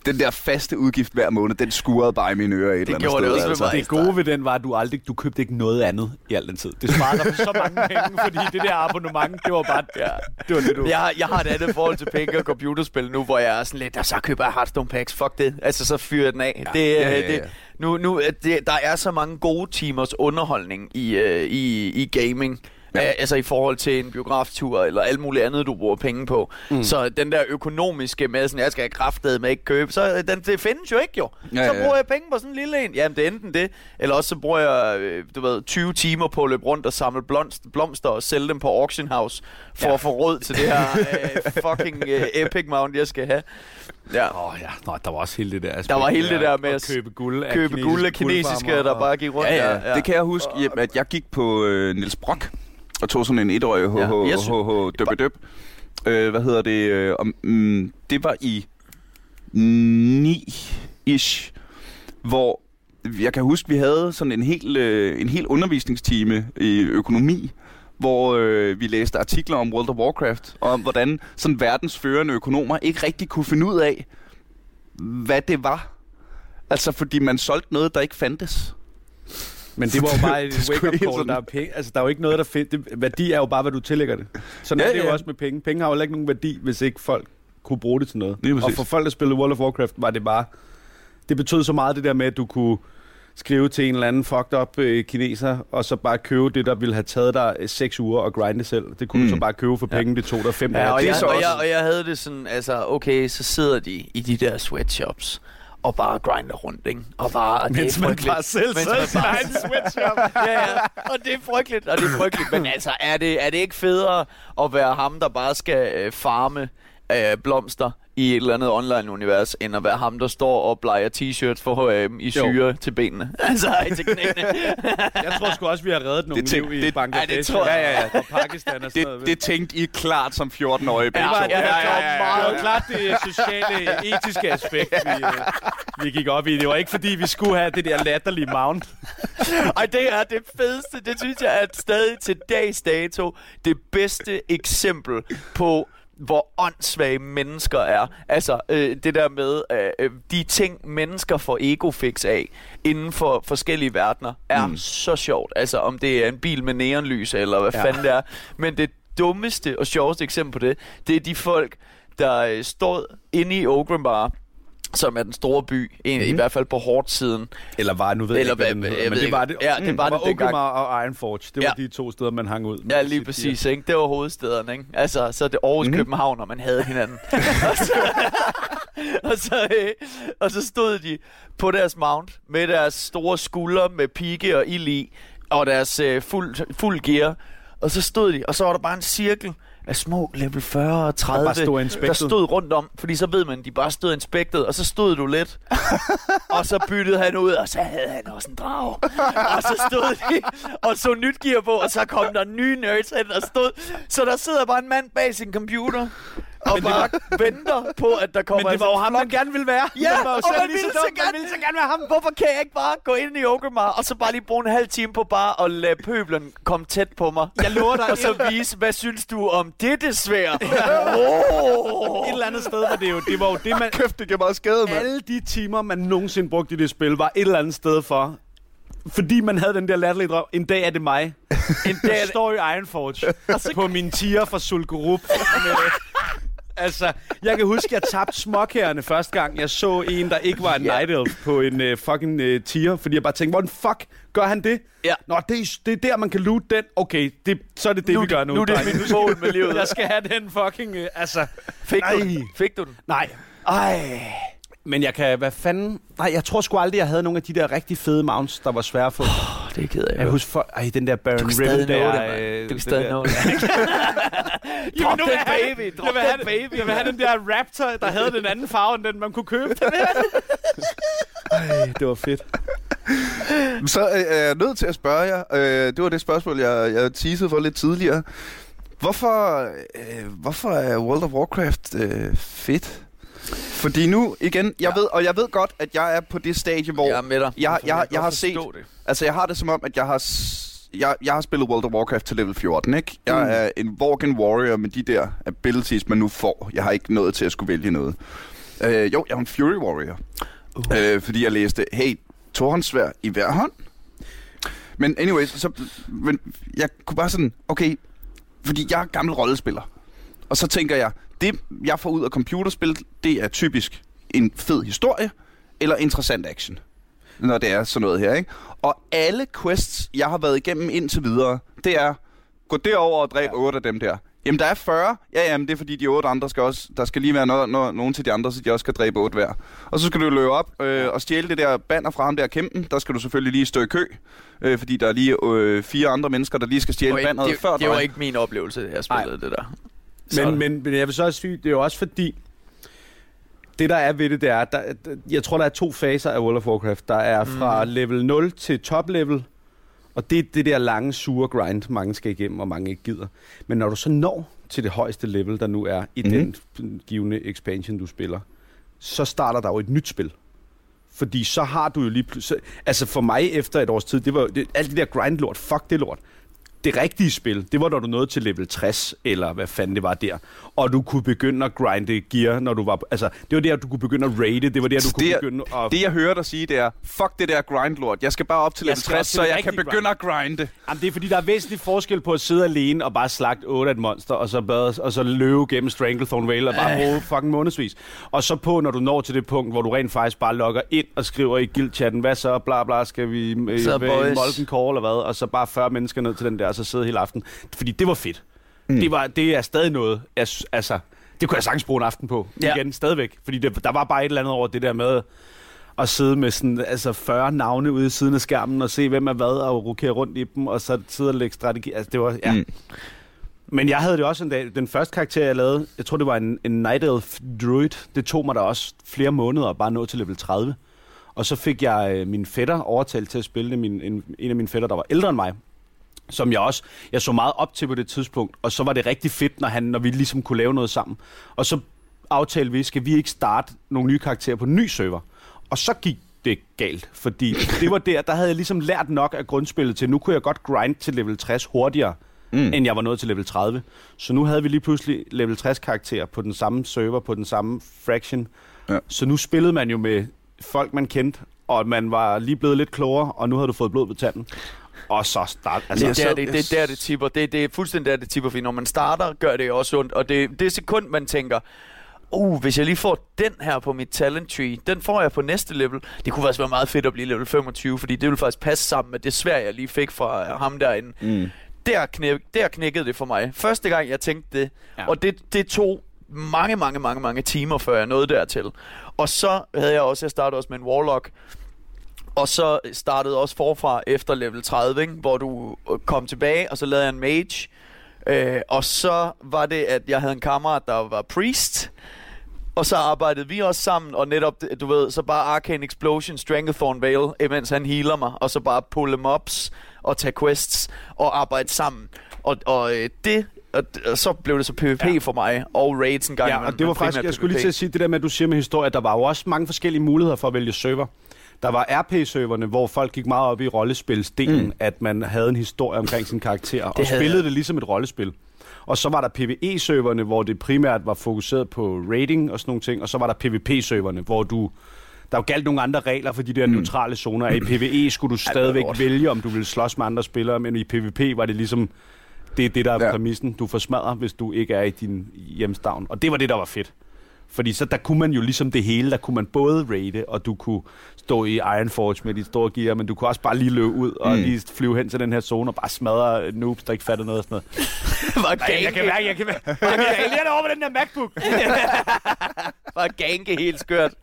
Den der faste udgift hver måned, den skurede bare i mine ører et eller andet gjorde sted. det også altså. Det gode ved den var, at du aldrig du købte ikke noget andet i al den tid. Det sparede dig for så mange penge, fordi det der abonnement, det var bare... Ja, det var det, du... Jeg, har- jeg har et andet forhold til penge og computerspil nu, hvor jeg er sådan lidt, "Og så køber jeg Hearthstone packs, fuck det. Altså, så fyrer den af. Ja. Det, Ja, ja, ja, ja, det, nu, nu, øh, det, der er så mange gode timers underholdning i, øh, i, i gaming. Ja. Altså i forhold til en biograftur eller alt muligt andet, du bruger penge på. Mm. Så den der økonomiske med, sådan, jeg skal have kraftet med ikke købe, så øh, den, det findes jo ikke jo. Ja, Ja, så ja. bruger jeg penge på sådan en lille en. Jamen det er enten det, eller også så bruger jeg, øh, du ved, 20 timer på at løbe rundt og samle blomster, blomster og sælge dem på auction house, for ja. at få råd til det her øh, fucking øh, epic mount, jeg skal have. Ja. Åh oh, ja, Nå, der var også hele det der aspekt. Der var hele det der med at købe guld af Købe guld af kinesiske, der bare gik rundt Ja, der. ja. Det kan jeg huske, at jeg gik på øh, Niels Brock og tog sådan en etårig Ja. Jeg sy- HH Øh, hvad hedder det? Øh, mm, det var i 9-ish, hvor jeg kan huske, vi havde sådan en hel, øh, en hel undervisningstime i økonomi, hvor øh, vi læste artikler om World of Warcraft, og om hvordan sådan verdens førende økonomer ikke rigtig kunne finde ud af, hvad det var. Altså, fordi man solgte noget, der ikke fandtes. Men det var jo bare et wake-up call, sådan- der er penge. Altså, der er jo ikke noget, der find... det, Værdi er jo bare, hvad du tillægger det. Sådan Ja, ja, er det jo ja. også med penge. Penge har jo ikke nogen værdi, hvis ikke folk kunne bruge det til noget. Lige og præcis. for folk, der spillede World of Warcraft, var det bare... Det betød så meget det der med, at du kunne skrive til en eller anden fucked up øh, kineser, og så bare købe det, der ville have taget dig øh, seks uger og grinde selv. Det kunne mm. Mm. du så bare købe for penge, det tog dig fem Ja, og, det jeg, så og, også- jeg, og jeg havde det sådan, altså, okay, så sidder de i de der sweatshops og bare grinder rundt, ikke? Og bare, og det Mens er man bare selv Mens man i sin bare- egen sweatshop. ja, ja, og det er frygteligt, og det er frygteligt. Men altså, er det, er det ikke federe at være ham, der bare skal øh, farme øh, blomster i et eller andet online-univers, end at være ham, der står og bleger t-shirts for H&M i syre til benene? Altså, ej, til knæene. Jeg tror sgu også, vi har reddet nogle Det tænk- liv i det- Bangladesh. ja, det tror jeg. Ja, ja, ja. Og Pakistan og sådan noget. Det, det tænkte I klart som 14-årige. Ja, begge ja, to. ja, ja, ja, Det ja. var klart det sociale, etiske aspekt, vi, øh, vi gik op i. Det var ikke, fordi vi skulle have det der latterlige mount. Ej, det er det fedeste. Det synes jeg er stadig til dags dato det bedste eksempel på hvor åndssvage mennesker er. Altså, øh, det der med øh, øh, de ting, mennesker får egofix af inden for forskellige verdener, er mm. så sjovt. Altså, om det er en bil med neonlys, eller hvad Ja. ja. fanden det er. Men det dummeste og sjoveste eksempel på det, det er de folk, der øh, står inde i Ogram Bar, som er den store by, mm. i hvert fald på hårdt-siden. Eller var, nu ved jeg Eller ikke, hvad hvad- den jeg men det var det. Ja, det var der det var. Okamar og Ironforge. Det var Ja. de to steder, man hang ud. Ja, lige præcis, ikke? Det var hovedstederne, ikke? Altså, så det Aarhus, mm-hmm. København, og man havde hinanden. og, så, og, så, øh, og så stod de på deres mount med deres store skuldre med pigge og ild i, og deres øh, fuld, fuld gear. Og så stod de, og så var der bare en cirkel af små level 40 og 30, bare stod der stod rundt om, fordi så ved man, de bare stod inspected, og så stod du lidt, og så byttede han ud, og så havde han også en drag. Og så stod de og så nyt gear på, og så kom der nye nerds hen og stod. Så der sidder bare en mand bag sin computer, og bare venter på, at der kommer Men det var jo altså en ham, flok. man gerne ville være. Ja, man var jo og selv man lige så ville dum. så gerne- Man ville så gerne være ham. Hvorfor kan jeg ikke bare gå ind i Okamar, og så bare lige bruge en halv time på bare at lade pøblen komme tæt på mig? Jeg lover dig, Og så vise, hvad synes du om dette svær? oh. et eller andet sted var det jo, det var jo det, man... Kæft, det giver meget skade, mand. Alle de timer, man nogensinde brugte i det spil, var et eller andet sted for... Fordi man havde den der latterlige drøm. En dag er det mig. En dag jeg står i Ironforge på min tier fra Sulkerup. Med, altså, jeg kan huske, jeg tabte småkærerne første gang, jeg så en, der ikke var en Ja. Night Elf på en uh, fucking uh, tier. Fordi jeg bare tænkte, hvordan fuck gør han det? Ja. Nå, det er, det er der, man kan loot den. Okay, det, så er det det, Nu, vi gør nu. nu er det mit mål med livet. Jeg skal have den fucking... Uh, altså, Fik du den? Fik du den? nej. Ej. Men jeg kan, hvad fanden... Nej, jeg tror sgu aldrig, jeg havde nogle af de der rigtig fede mounts, der var svære at få. Oh, det er ked af. Jeg husker for... Ej, den der Baron Du kan stadig Riven nå der... det, øh, Du kan stadig nå det. Drop den baby, drop den den- baby. Jeg vil have den der Raptor, der havde den anden farve, end den man kunne købe. Ej, det var fedt. Så øh, er jeg nødt til at spørge jer. Øh, det var det spørgsmål, jeg, jeg teasede for lidt tidligere. Hvorfor, øh, hvorfor er World of Warcraft øh, fedt? Fordi nu, igen, jeg Ja. ved, og jeg ved godt, at jeg er på det stadie, hvor... Jeg er med dig. Jeg, jeg, godt jeg har set... det. Altså, jeg har det som om, at jeg har... Jeg, jeg har spillet World of Warcraft til level 14, ikke? Jeg Mm. er en Worgen Warrior med de der abilities, man nu får. Jeg har ikke nået til at skulle vælge noget. Øh, jo, jeg er en Fury Warrior. Uh. Øh, fordi jeg læste, hey, tohåndssvær i hver hånd. Men anyways, så, men jeg kunne bare sådan, okay, fordi jeg er gammel rollespiller. Og så tænker jeg, det jeg får ud af computerspil, det er typisk en fed historie eller interessant action. Når det er sådan noget her, ikke? Og alle quests, jeg har været igennem indtil videre, det er, gå derover og dræb ja. 8 af dem der. Jamen, der er 40. Ja, jamen, det er fordi, de 8 andre skal også... Der skal lige være no, no, nogen til de andre, så de også skal dræbe 8 hver. Og så skal du løbe op øh, og stjæle det der banner fra ham der kæmpen. Der skal du selvfølgelig lige stå i kø, øh, fordi der er lige øh, fire andre mennesker, der lige skal stjæle banneret det, før det var dig. ikke min oplevelse, jeg spillede det der. Så- Men, men, men jeg vil så også sige, det er jo også fordi, det der er ved det, det er, der, jeg tror, der er to faser af World of Warcraft. Der er fra mm. level 0 til top level, og det er det der lange, sure grind, mange skal igennem, og mange ikke gider. Men når du så når til det højeste level, der nu er i mm. den givende expansion, du spiller, så starter der jo et nyt spil. Fordi så har du jo lige pludselig... Altså for mig efter et års tid, det var det, alt det der grind-lort, fuck det lort. Det rigtige spil, det var når du nåede til level 60, eller hvad fanden det var der. Og du kunne begynde at grinde gear, når du var... Altså, det var der, du kunne begynde at raide, det var der, du kunne det, begynde at... det, jeg hører dig sige, det er, fuck det der grind-lort. Jeg skal bare op til level skal 60, op til så jeg kan begynde at grinde. Jamen, det er fordi, der er væsentlig forskel på at sidde alene og bare slagte 8 af et monster, og så, bade, og så løbe gennem Stranglethorn Vale og bare bruge fucking månedsvis. Og så på, når du når til det punkt, hvor du rent faktisk bare logger ind og skriver i guildchatten, hvad så, bla bla, skal vi øh, være. Molten Call eller hvad, og så bare 40 mennesker ned til den der, og så sidde hele aften. Fordi det var fedt. Mm. Det, var, det er stadig noget, jeg, altså, det kunne jeg sagtens bruge en aften på. Ja. Igen, stadigvæk. Fordi det, der var bare et eller andet over det der med at sidde med sådan, altså 40 navne ude i siden af skærmen og se, hvem er hvad, og rokere rundt i dem, og så sidde og lægge strategi. Altså, det var, ja. Mm. Men jeg havde det også en dag. Den første karakter, jeg lavede, jeg tror, det var en, en Night Elf Druid. Det tog mig da også flere måneder at bare nå til level 30. Og så fik jeg øh, min fætter overtalt til at spille det. Min, en, en af mine fætter, der var ældre end mig. Som jeg også, jeg så meget op til på det tidspunkt. Og så var det rigtig fedt, når, han, når vi ligesom kunne lave noget sammen. Og så aftalte vi, skal vi ikke starte nogle nye karakterer på en ny server? Og så gik det galt, fordi det var der, der havde jeg ligesom lært nok af grundspillet til, nu kunne jeg godt grind til level 60 hurtigere, mm. end jeg var nået til level 30. Så nu havde vi lige pludselig level 60 karakterer på den samme server, på den samme fraction. Ja. Så nu spillede man jo med folk, man kendte, og man var lige blevet lidt klogere, og nu havde du fået blod på tanden. Og så start. Altså, Det er, jeg der, det, det er der, det tipper. Det, det er fuldstændig der, det tipper, fordi når man starter, gør det også ondt. Og det, det sekund, man tænker, uh, hvis jeg lige får den her på mit talent tree, den får jeg på næste level. Det kunne faktisk være meget fedt at blive level 25, fordi det ville faktisk passe sammen med det svær, jeg lige fik fra øh, ham derinde. Mm. Der, knæk, der knækkede det for mig. Første gang, jeg tænkte det. Ja. Og det, det tog mange, mange, mange, mange timer, før jeg nåede dertil. Og så havde jeg også, jeg startede også med en Warlock, og så startede også forfra efter level 30, ikke? hvor du øh, kom tilbage, og så lavede jeg en mage. Øh, og så var det, at jeg havde en kammerat, der var priest. Og så arbejdede vi også sammen, og netop, du ved, så bare Arcane Explosion, Stranglethorn Vale, imens han healer mig, og så bare pulle mobs og tage quests og arbejde sammen. Og, og øh, det, og, og så blev det så PvP ja. For mig, og raids en gang. Ja, og det var faktisk, jeg skulle lige PvP. til at sige det der med, at du siger med historie, at der var jo også mange forskellige muligheder for at vælge server. Der var RP-serverne, hvor folk gik meget op i rollespilsdelen, mm. at man havde en historie omkring sin karakter, og havde spillede det ligesom et rollespil. Og så var der PvE-serverne, hvor det primært var fokuseret på rating og sådan nogle ting, og så var der PvP-serverne, hvor du... Der var galt nogle andre regler for de der mm. neutrale zoner. I PvE skulle du stadigvæk vælge, om du ville slås med andre spillere, men i PvP var det ligesom... Det er det, der er ja. præmissen. Du får smadret, hvis du ikke er i din hjemstavn. Og det var det, der var fedt. Fordi så der kunne man jo ligesom det hele, der kunne man både raide, og du kunne stå i Ironforge med dit store gear, men du kunne også bare lige løbe ud og Mm. lige flyve hen til den her zone og bare smadre noobs, der ikke fatter noget og sådan noget. Nej, jeg kan mærke, jeg kan mærke, jeg kan mærke over med den der MacBook. var ganke helt skørt.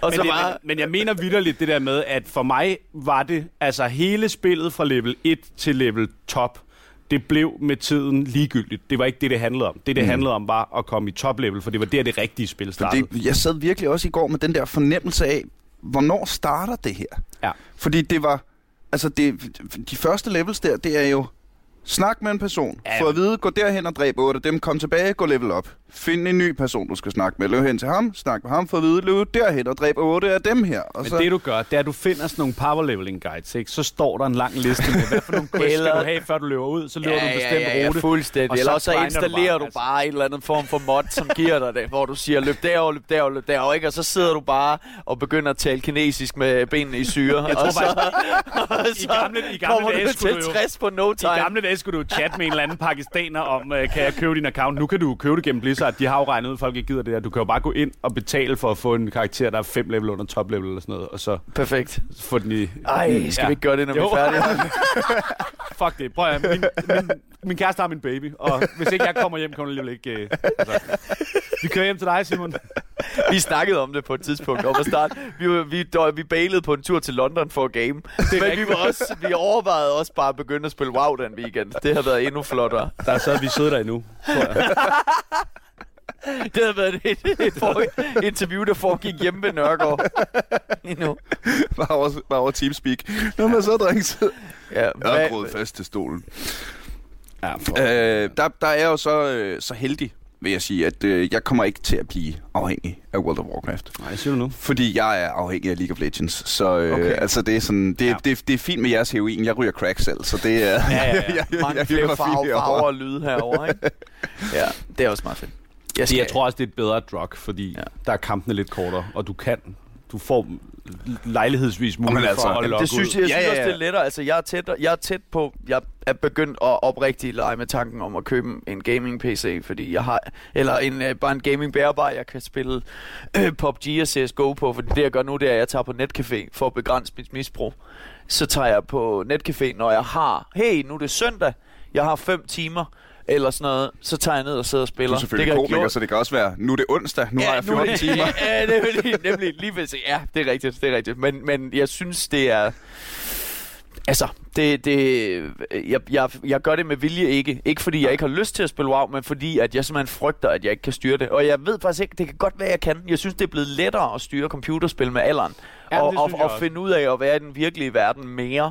Og Men, så det, bare... men, men jeg mener vidderligt det der med, at for mig var det, altså hele spillet fra level 1 til level top, det blev med tiden ligegyldigt. Det var ikke det, det handlede om. Det, det Mm. handlede om, var at komme i top level, for det var der, det rigtige spil startede. det, jeg sad virkelig også i går med den der fornemmelse af, hvornår starter det her? Ja. Fordi det var, altså det, de første levels der, det er jo, snak med en person, Ja. få at vide, gå derhen og dræb 8 af dem, kom tilbage, gå level op. Find en ny person, du skal snakke med, løb hen til ham, snak med ham, få at vide, løb derhen og dræb 8 af dem her. Og Men så, det du gør, det er, at du finder sådan nogle power leveling guides, ikke? så står der en lang liste med, hvad for nogle quests Eller- skal du have, før du løber ud, så løber du en bestemt ja, ja, ja, rute. fuldstændig. og Eller så så grinder du installerer bare, du altså. bare en eller anden form for mod, som giver dig det, hvor du siger, løb derover, løb derover, løb derover, ikke? Og så sidder du bare og begynder at tale kinesisk med benene i syre. Jeg tror og så, og I gamle, i gamle kommer dage du skulle du jo... 60 på no I time. gamle dage skulle du chatte med en eller anden pakistaner om, øh, kan jeg købe din account? Nu kan du købe det gennem Blizzard. De har jo regnet ud, at folk ikke gider det der. Du kan jo bare gå ind og betale for at få en karakter, der er fem level under top level eller sådan noget, og så Perfekt. få den i... Ej, skal Ja. vi ikke gøre det, når vi Jo. er færdige? Fuck det. Prøv at, min, min min kæreste har min baby, og hvis ikke jeg kommer hjem, kommer alligevel ikke... Øh, altså. Vi kører hjem til dig, Simon. Vi snakkede om det på et tidspunkt om at starte. Vi, var, vi, dø- vi bailede på en tur til London for at game. Men vi, var også, vi overvejede også bare at begynde at spille WoW den weekend. Det har været endnu flottere. Der så vi sidder der endnu, tror jeg. Det har været et, et for, interview, der foregik hjemme ved Nørgaard. Endnu. Bare over, bare over Teamspeak. Nå, men så, drengs. Ja, Jeg hvad- er groet fast til stolen. Ja, for, Øh, der, der er jeg jo så, øh, så heldig, vil jeg sige, at øh, jeg kommer ikke til at blive afhængig af World of Warcraft. nej, siger du nu? Fordi jeg er afhængig af League of Legends. Så øh, Okay. altså, det er sådan, det, Ja. ja. det, det er fint med jeres heroin. Jeg ryger crack selv, så det er... Ja, ja, ja. jeg, Mange jeg flere farver, farver og lyde herovre, ikke? Ja, det er også meget fedt. Jeg, Det, jeg tror også, det er et bedre drug, fordi ja. der er kampene lidt kortere, og du kan, du får lejlighedsvis mulighed altså, for at holde jamen, det synes jeg, ud. jeg synes Ja, ja, også, ja. det er lettere. Altså, jeg er, tæt, jeg er tæt på... Jeg er begyndt at oprigtigt lege med tanken om at købe en gaming-PC, fordi jeg har... Eller en, øh, bare en gaming-bærbar, jeg kan spille øh, PUBG og CSGO på, fordi det, jeg gør nu, det er, at jeg tager på netcafé for at begrænse mit misbrug. Så tager jeg på netcafé, når jeg har... Hey, nu er det søndag. Jeg har fem timer eller sådan noget, så tager jeg ned og sidder og spiller. Du er selvfølgelig det komiker, så det kan også være, nu er det onsdag, nu har jeg 14 nu er det, timer. Ja, det er lige, nemlig lige ved ja, det er rigtigt, det er rigtigt. Men, men jeg synes, det er... Altså, det, det, jeg, jeg, jeg gør det med vilje ikke. Ikke fordi jeg ikke har lyst til at spille WoW, men fordi at jeg simpelthen frygter, at jeg ikke kan styre det. Og jeg ved faktisk ikke, det kan godt være, jeg kan. Jeg synes, det er blevet lettere at styre computerspil med alderen. Ja, og og, og finde ud af at være i den virkelige verden mere.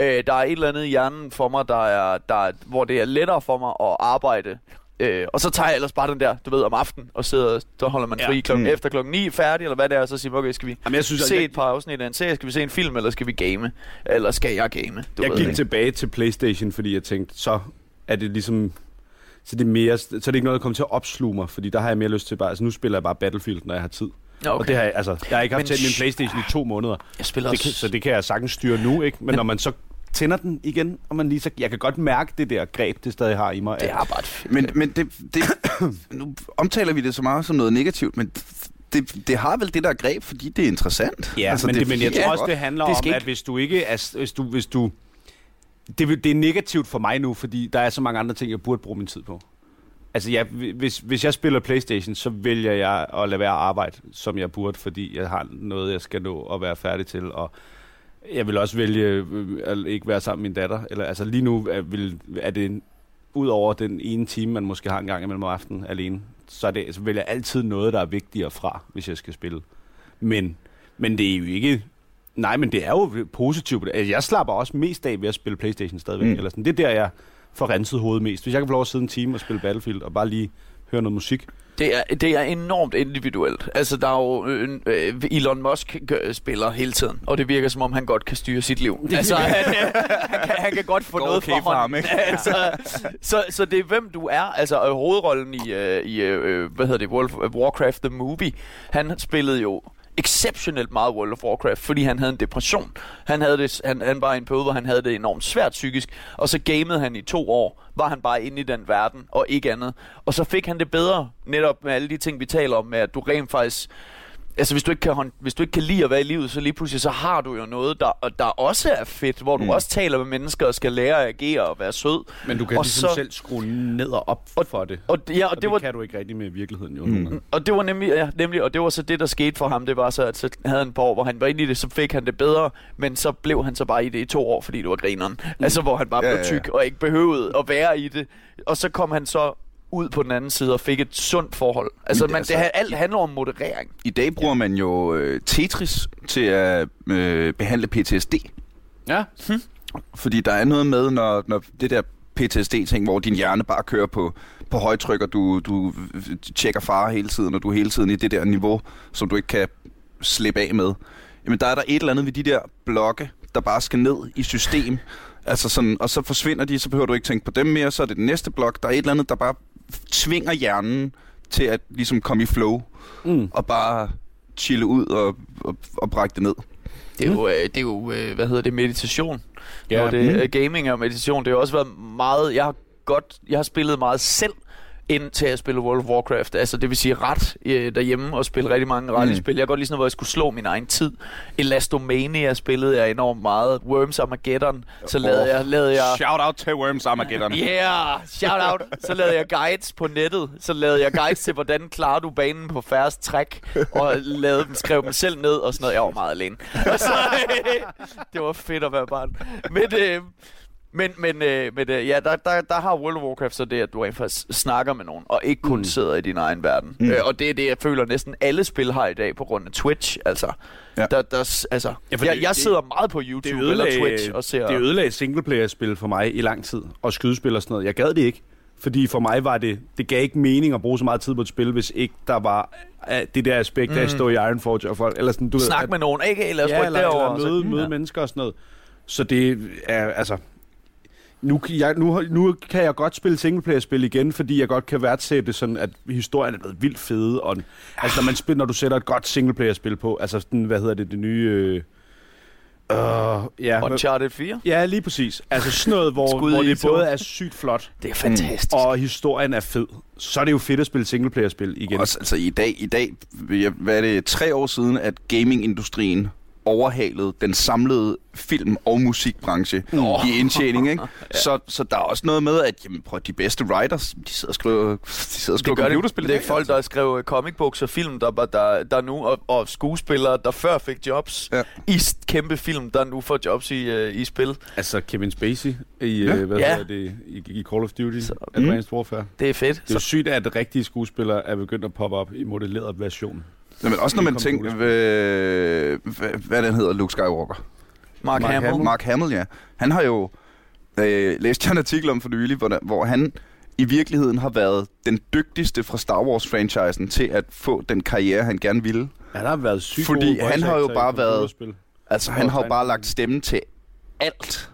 Øh, der er et eller andet i hjernen for mig, der er, der er, hvor det er lettere for mig at arbejde. Øh, og så tager jeg ellers bare den der, du ved, om aftenen, og sidder, der holder man Ja. fri klokken, Mm. efter klokken 9 færdig, eller hvad det er, og så siger man, okay, skal vi Jamen, jeg synes, se jeg, et par afsnit af en serie, skal vi se en film, eller skal vi game? Eller skal jeg game? Du jeg ved, gik ikke? tilbage til Playstation, fordi jeg tænkte, så er det ligesom... Så det er, mere, så er det ikke noget, der kommer til at opsluge mig, fordi der har jeg mere lyst til bare... Altså, nu spiller jeg bare Battlefield, når jeg har tid. Okay. Og det har jeg, altså, jeg har ikke haft tændt min Playstation i to måneder. Jeg spiller Det også... så det kan jeg sagtens styre nu, ikke? Men, Men når man så tænder den igen, og man lige så... Jeg kan godt mærke det der greb, det stadig har i mig. det er bare. Men, men det, det, nu omtaler vi det så meget som noget negativt, men det, det har vel det der greb, fordi det er interessant. Ja, altså, men, det, men jeg tror også, det handler Det det om, ikke- at hvis du ikke er... Hvis du, hvis du, det, det er negativt for mig nu, fordi der er så mange andre ting, jeg burde bruge min tid på. Altså, jeg, hvis, hvis jeg spiller Playstation, så vælger jeg at lade være at arbejde, som jeg burde, fordi jeg har noget, jeg skal nå at være færdig til, og jeg vil også vælge øh, at ikke være sammen med min datter. Eller, altså, lige nu er, vil, er det en, ud over den ene time, man måske har en gang imellem aftenen alene, så, er det, så vælger jeg altid noget, der er vigtigere fra, hvis jeg skal spille. Men, men det er jo ikke... Nej, men det er jo positivt. Altså, jeg slapper også mest af ved at spille Playstation stadigvæk. Mm. Eller sådan. Det er der, jeg får renset hovedet mest. Hvis jeg kan få lov at sidde en time og spille Battlefield, og bare lige høre noget musik. Det er, det er enormt individuelt. Altså, der er jo... Øh, øh, Elon Musk gør, spiller hele tiden, og det virker som om, han godt kan styre sit liv. Altså, han, øh, han, kan, han kan godt få Går noget okay fra for ham, ikke? altså, så, så det er, hvem du er. Altså, øh, hovedrollen i, øh, i øh, hvad hedder det, World of Warcraft The Movie, han spillede jo exceptionelt meget World of Warcraft, fordi han havde en depression. Han, havde det, han, han var i en periode, hvor han havde det enormt svært psykisk, og så gamede han i to år, var han bare inde i den verden, og ikke andet. Og så fik han det bedre, netop med alle de ting, vi taler om, med at du rent faktisk Altså, hvis du, ikke kan, hånd- hvis du ikke kan lide at være i livet, så lige pludselig, så har du jo noget, der, der også er fedt, hvor du Mm. også taler med mennesker og skal lære at agere og være sød. Men du kan Og ligesom så- selv skrue ned og op Og- for det. Og, ja, og, Og det, det, var, kan du ikke rigtig med virkeligheden jo. Mm. og det var nemlig, ja, nemlig, og det var så det, der skete for ham. Det var så, at så havde han et par år, hvor han var inde i det, så fik han det bedre, men så blev han så bare i det i to år, fordi det var grineren. Mm. Altså, hvor han bare Ja, blev ja, ja. tyk og ikke behøvede at være i det. Og så kom han så ud på den anden side og fik et sundt forhold. Altså, Men det- man, altså- det, alt handler om moderering. I dag bruger man jo øh, Tetris til at øh, behandle PTSD. Ja. Fordi der er noget med, når, når det der PTSD-ting, hvor din hjerne bare kører på, på højtryk, og du, du tjekker fare hele tiden, og du er hele tiden i det der niveau, som du ikke kan slippe af med. Jamen, der er der et eller andet ved de der blokke, der bare skal ned i system. Altså sådan, og så forsvinder de, så behøver du ikke tænke på dem mere, så er det den næste blok. Der er et eller andet, der bare tvinger hjernen til at ligesom komme i flow, Mm. og bare chille ud og, og, og brække det ned. Det er jo, øh, det er jo øh, hvad hedder det, meditation. Ja, Ja, det mm. er gaming og meditation. Det har også været meget... Jeg har godt... Jeg har spillet meget selv ind til at spille World of Warcraft. Altså det vil sige ret øh, derhjemme og spille rigtig mange rally-spil. Jeg kan godt lide sådan hvor jeg skulle slå min egen tid. Elastomania spillede jeg enormt meget. Worms Armageddon. Så lavede jeg... Lavede jeg Shout out til Worms Armageddon. Yeah, shout out. Så lavede jeg guides på nettet. Så lavede jeg guides til, hvordan klarer du banen på færrest træk. Og lavede dem, skrev dem selv ned og sådan noget. Jeg var meget alene. Og så, det var fedt at være barn. Men, øh, men, men, øh, men øh, ja, der, der, der har World of Warcraft så det, at du rent faktisk snakker med nogen, og ikke kun mm. sidder i din egen verden. Mm. Øh, og det er det, jeg føler næsten alle spil har i dag på grund af Twitch. Altså, ja. der, der, altså Ja, jeg, det- jeg det- sidder meget på YouTube det eller ødelagde, Twitch og ser... Det ødelagde singleplayer-spil for mig i lang tid, og skydespil og sådan noget. Jeg gad det ikke, fordi for mig var det, det gav ikke mening at bruge så meget tid på et spil, hvis ikke der var uh, det der aspekt af at stå i Ironforge og folk, eller sådan, du ved, Snak at- med nogen, ikke? Eller ja, eller, derovre. eller møde, møde ja. mennesker og sådan noget. Så det er, altså... Nu, kan jeg, nu, nu kan jeg godt spille singleplayer-spil igen, fordi jeg godt kan værdsætte sådan, at historien er blevet vildt fede. Og, altså, når, man spiller, når du sætter et godt singleplayer-spil på, altså sådan, hvad hedder det, det nye... Øh, øh, ja, Uncharted 4. ja, lige præcis. Altså sådan noget, hvor, hvor i det både er sygt flot, Det er fantastisk. og historien er fed. Så er det jo fedt at spille singleplayer-spil igen. Også, altså i dag, i dag, hvad er det, tre år siden, at gamingindustrien overhalede den samlede film- og musikbranche oh. i indtjening, ikke? ja. så, så der er også noget med, at jamen, prøv, de bedste writers, de sidder og skriver, de sidder og skriver det computerspil. det. Det er folk, der skrev øh, comic books og film, der, der, der nu, og, og skuespillere, der før fik jobs Ja. i kæmpe film, der nu får jobs i, uh, i spil. Altså Kevin Spacey i, Ja. ja. hvad Ja. hedder det, i, i Call of Duty, Så- så, Advanced Warfare. Det er fedt. Det er jo sygt, at rigtige skuespillere er begyndt at poppe op i modelleret version. Ja, men også når man er tænker, hvad, hvad, hvad den hedder, Luke Skywalker. Mark, Mark Hamill. Hamill. Mark Hamill, ja. Han har jo øh, læst en artikel om for nylig, hvor, der, hvor han i virkeligheden har været den dygtigste fra Star Wars-franchisen til at få den karriere, han gerne ville. Han har været sygt Fordi han har jo bare været-. Altså, han har jo bare lagt stemme til alt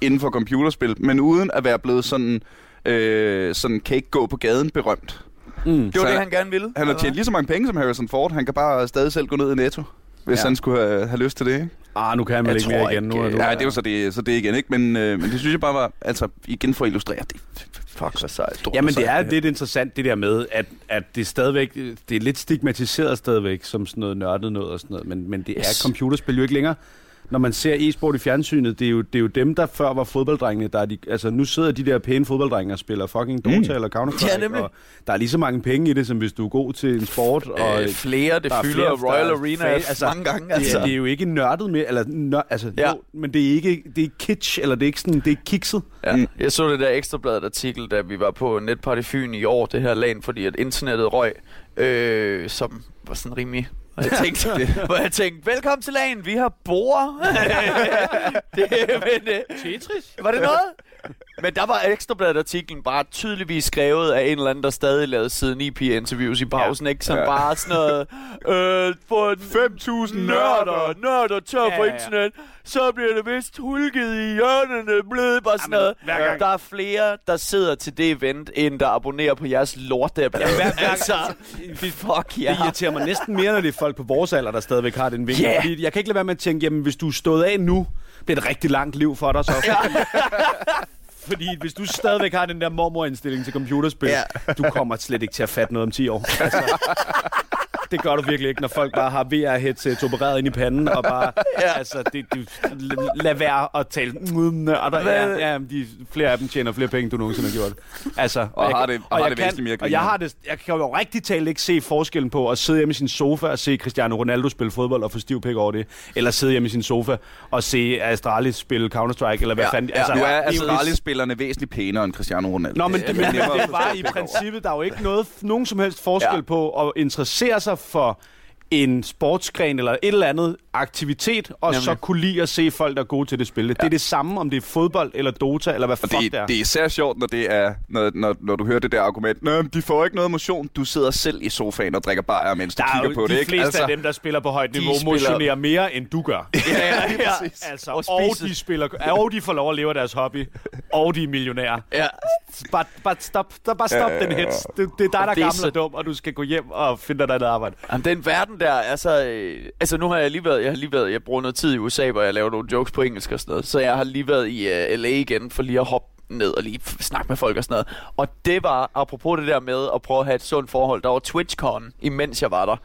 inden for computerspil, men uden at være blevet sådan, øh, sådan kan ikke gå på gaden berømt. Mm. Det var Så det, han gerne ville. Han har tjent lige så mange penge som Harrison Ford. Han kan bare stadig selv gå ned i Netto, hvis Ja. han skulle have, have lyst til det, ikke? Ah, nu kan han vel Jeg ikke mere igen. Nu, ikke, nu, Ja, er- det er jo så det, så det igen, ikke? Men, øh, men det synes jeg bare var, altså igen for at illustrere, det Fuck, hvor sejt. Jamen, det er lidt interessant, det der med, at, at det er stadigvæk, det er lidt stigmatiseret stadigvæk, som sådan noget nørdet noget og sådan noget, men, men det Yes. er computerspil jo ikke længere. Når man ser e-sport i fjernsynet, det er, jo, det er jo dem, der før var fodbolddrengene, der er de, altså nu sidder de der pæne fodbolddrenge og spiller fucking Dota mm. eller Counter-Strike, Ja, nemlig. og der er lige så mange penge i det, som hvis du er god til en sport, og Øh, flere, det der er fylder flere, Royal Arena altså, mange gange. det, Altså. er, det er jo ikke nørdet med, eller nør, altså, Ja. jo, men det er ikke, det er kitsch, eller det er ikke sådan, det er kikset. Ja. Mm. Jeg så det der ekstrabladet artikel, da vi var på Netparty Fyn i år, det her land, fordi at internettet røg, øh, som var sådan rimelig... Og jeg tænkte, hvor jeg tænkte, velkommen til lagen, vi har bord. det, men, øh, Tetris? var det noget? Men der var ekstrabladet artiklen bare tydeligvis skrevet af en eller anden, der stadig lavede siden IP-interviews i pausen, ja. ikke? Som Ja. ja. bare sådan noget, øh, for 5.000 nørder, nørder tør Ja, for ja, ja. internet, så bliver det vist hulket i hjørnene, blevet bare sådan Jamen, noget. Der er flere, der sidder til det event, end der abonnerer på jeres lort der. hver- hver- altså, fuck ja. Det irriterer mig næsten mere, når det er folk på vores alder, der stadigvæk har den vinkel. Ja. Fordi jeg kan ikke lade være med at tænke, jamen hvis du er stået af nu, bliver det et rigtig langt liv for dig så. Fordi, fordi hvis du stadigvæk har den der mormorindstilling til computerspil, Ja. du kommer slet ikke til at fatte noget om 10 år. Altså, det gør du virkelig ikke, når folk bare har VR-headset opereret ind i panden, og bare, ja. altså, det, det, lad være at tale nørder. Ja, ja, de, flere af dem tjener flere penge, end du nogensinde har gjort. Altså, Og jeg har det- og har jeg det kan- væsentligt mere Og jeg har det, jeg kan jo rigtig talt ikke se forskellen på at sidde hjemme i sin sofa og se Cristiano Ronaldo spille fodbold og få stiv pik over det, eller sidde hjemme i sin sofa og se Astralis spille Counter-Strike, eller hvad Ja, fanden. ja. Altså, Nu er Astralis-spillerne væsentligt pænere end Cristiano Ronaldo. Nå, men det, men, det forstå i princippet, der er jo ikke noget, nogen som helst forskel ja. på at interessere sig for en sportsgren eller et eller andet aktivitet, og Nemlig. så kunne lide at se folk, der er gode til det spil. Ja. Det er det samme, om det er fodbold eller Dota, eller hvad Og fuck det, det er. det er især sjovt, når, det er, når, når, når du hører det der argument. Nå, de får ikke noget motion. Du sidder selv i sofaen og drikker bajer, mens du der er kigger jo på de det. Ikke? fleste altså, af dem, der spiller på højt de niveau, spiller- motionerer mere, end du gør. ja, ja, ja. Altså, Og og, de spiller, og de får lov at leve af deres hobby, og de er millionærer. ja. Bare, bare stop, der, bare stop Ja, den hits. Det, det er dig, der er gammel og dum, og du skal gå hjem og finde dig et arbejde. Jamen, den verden der, altså, øh, altså nu har jeg lige været, jeg har lige været, jeg bruger noget tid i USA, hvor jeg laver nogle jokes på engelsk og sådan noget, så jeg har lige været i øh, LA igen for lige at hoppe ned og lige snakke med folk og sådan noget. Og det var, apropos det der med at prøve at have et sundt forhold, der var TwitchCon, imens jeg var der.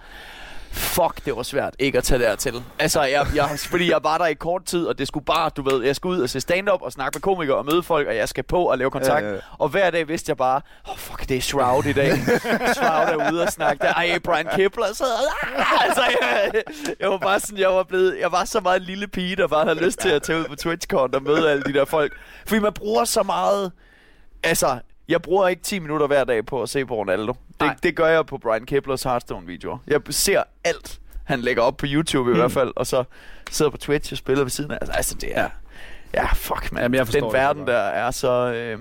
Fuck, det var svært ikke at tage dertil. Altså, jeg, jeg, fordi jeg var der i kort tid, og det skulle bare, du ved, jeg skulle ud og se stand-up og snakke med komikere og møde folk, og jeg skal på og lave kontakt. Ja. Og hver dag vidste jeg bare, oh, fuck, det er Shroud i dag. Shroud er ude og snakke der. Ej, Brian Kipler sad ah! altså, jeg, jeg, var bare sådan, jeg var blevet, jeg var så meget en lille pige, der bare havde lyst til at tage ud på TwitchCon og møde alle de der folk. Fordi man bruger så meget, altså, jeg bruger ikke 10 minutter hver dag på at se på Ronaldo. Det, det gør jeg på Brian Kiplers Hearthstone-videoer. Jeg ser alt, han lægger op på YouTube i Mm. hvert fald, og så sidder på Twitch og spiller ved siden af. Altså, altså det er... Ja, fuck, man. Jamen, jeg forstår Den det verden der er så... Øh,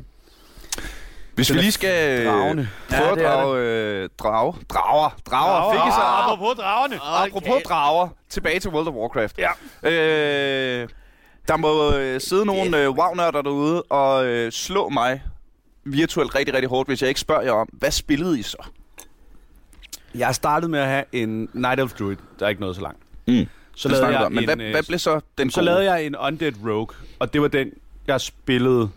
Hvis vi lige skal øh, dragende. prøve Ja, at det drage, øh, drage, drager, drager, fik I så Ah, apropos dragerne. Apropos drager, tilbage til World of Warcraft. Ja. Øh, der må øh, sidde nogle øh, wow-nørder derude og øh, slå mig virtuelt rigtig, rigtig hårdt, hvis jeg ikke spørger jer om, hvad spillede I så? Jeg startede med at have en Night Elf Druid, der er ikke noget så langt. Mm. Så lavede jeg om. Men en, hvad, øh, hvad blev så den Så gode? lavede jeg en Undead Rogue, og det var den, jeg spillede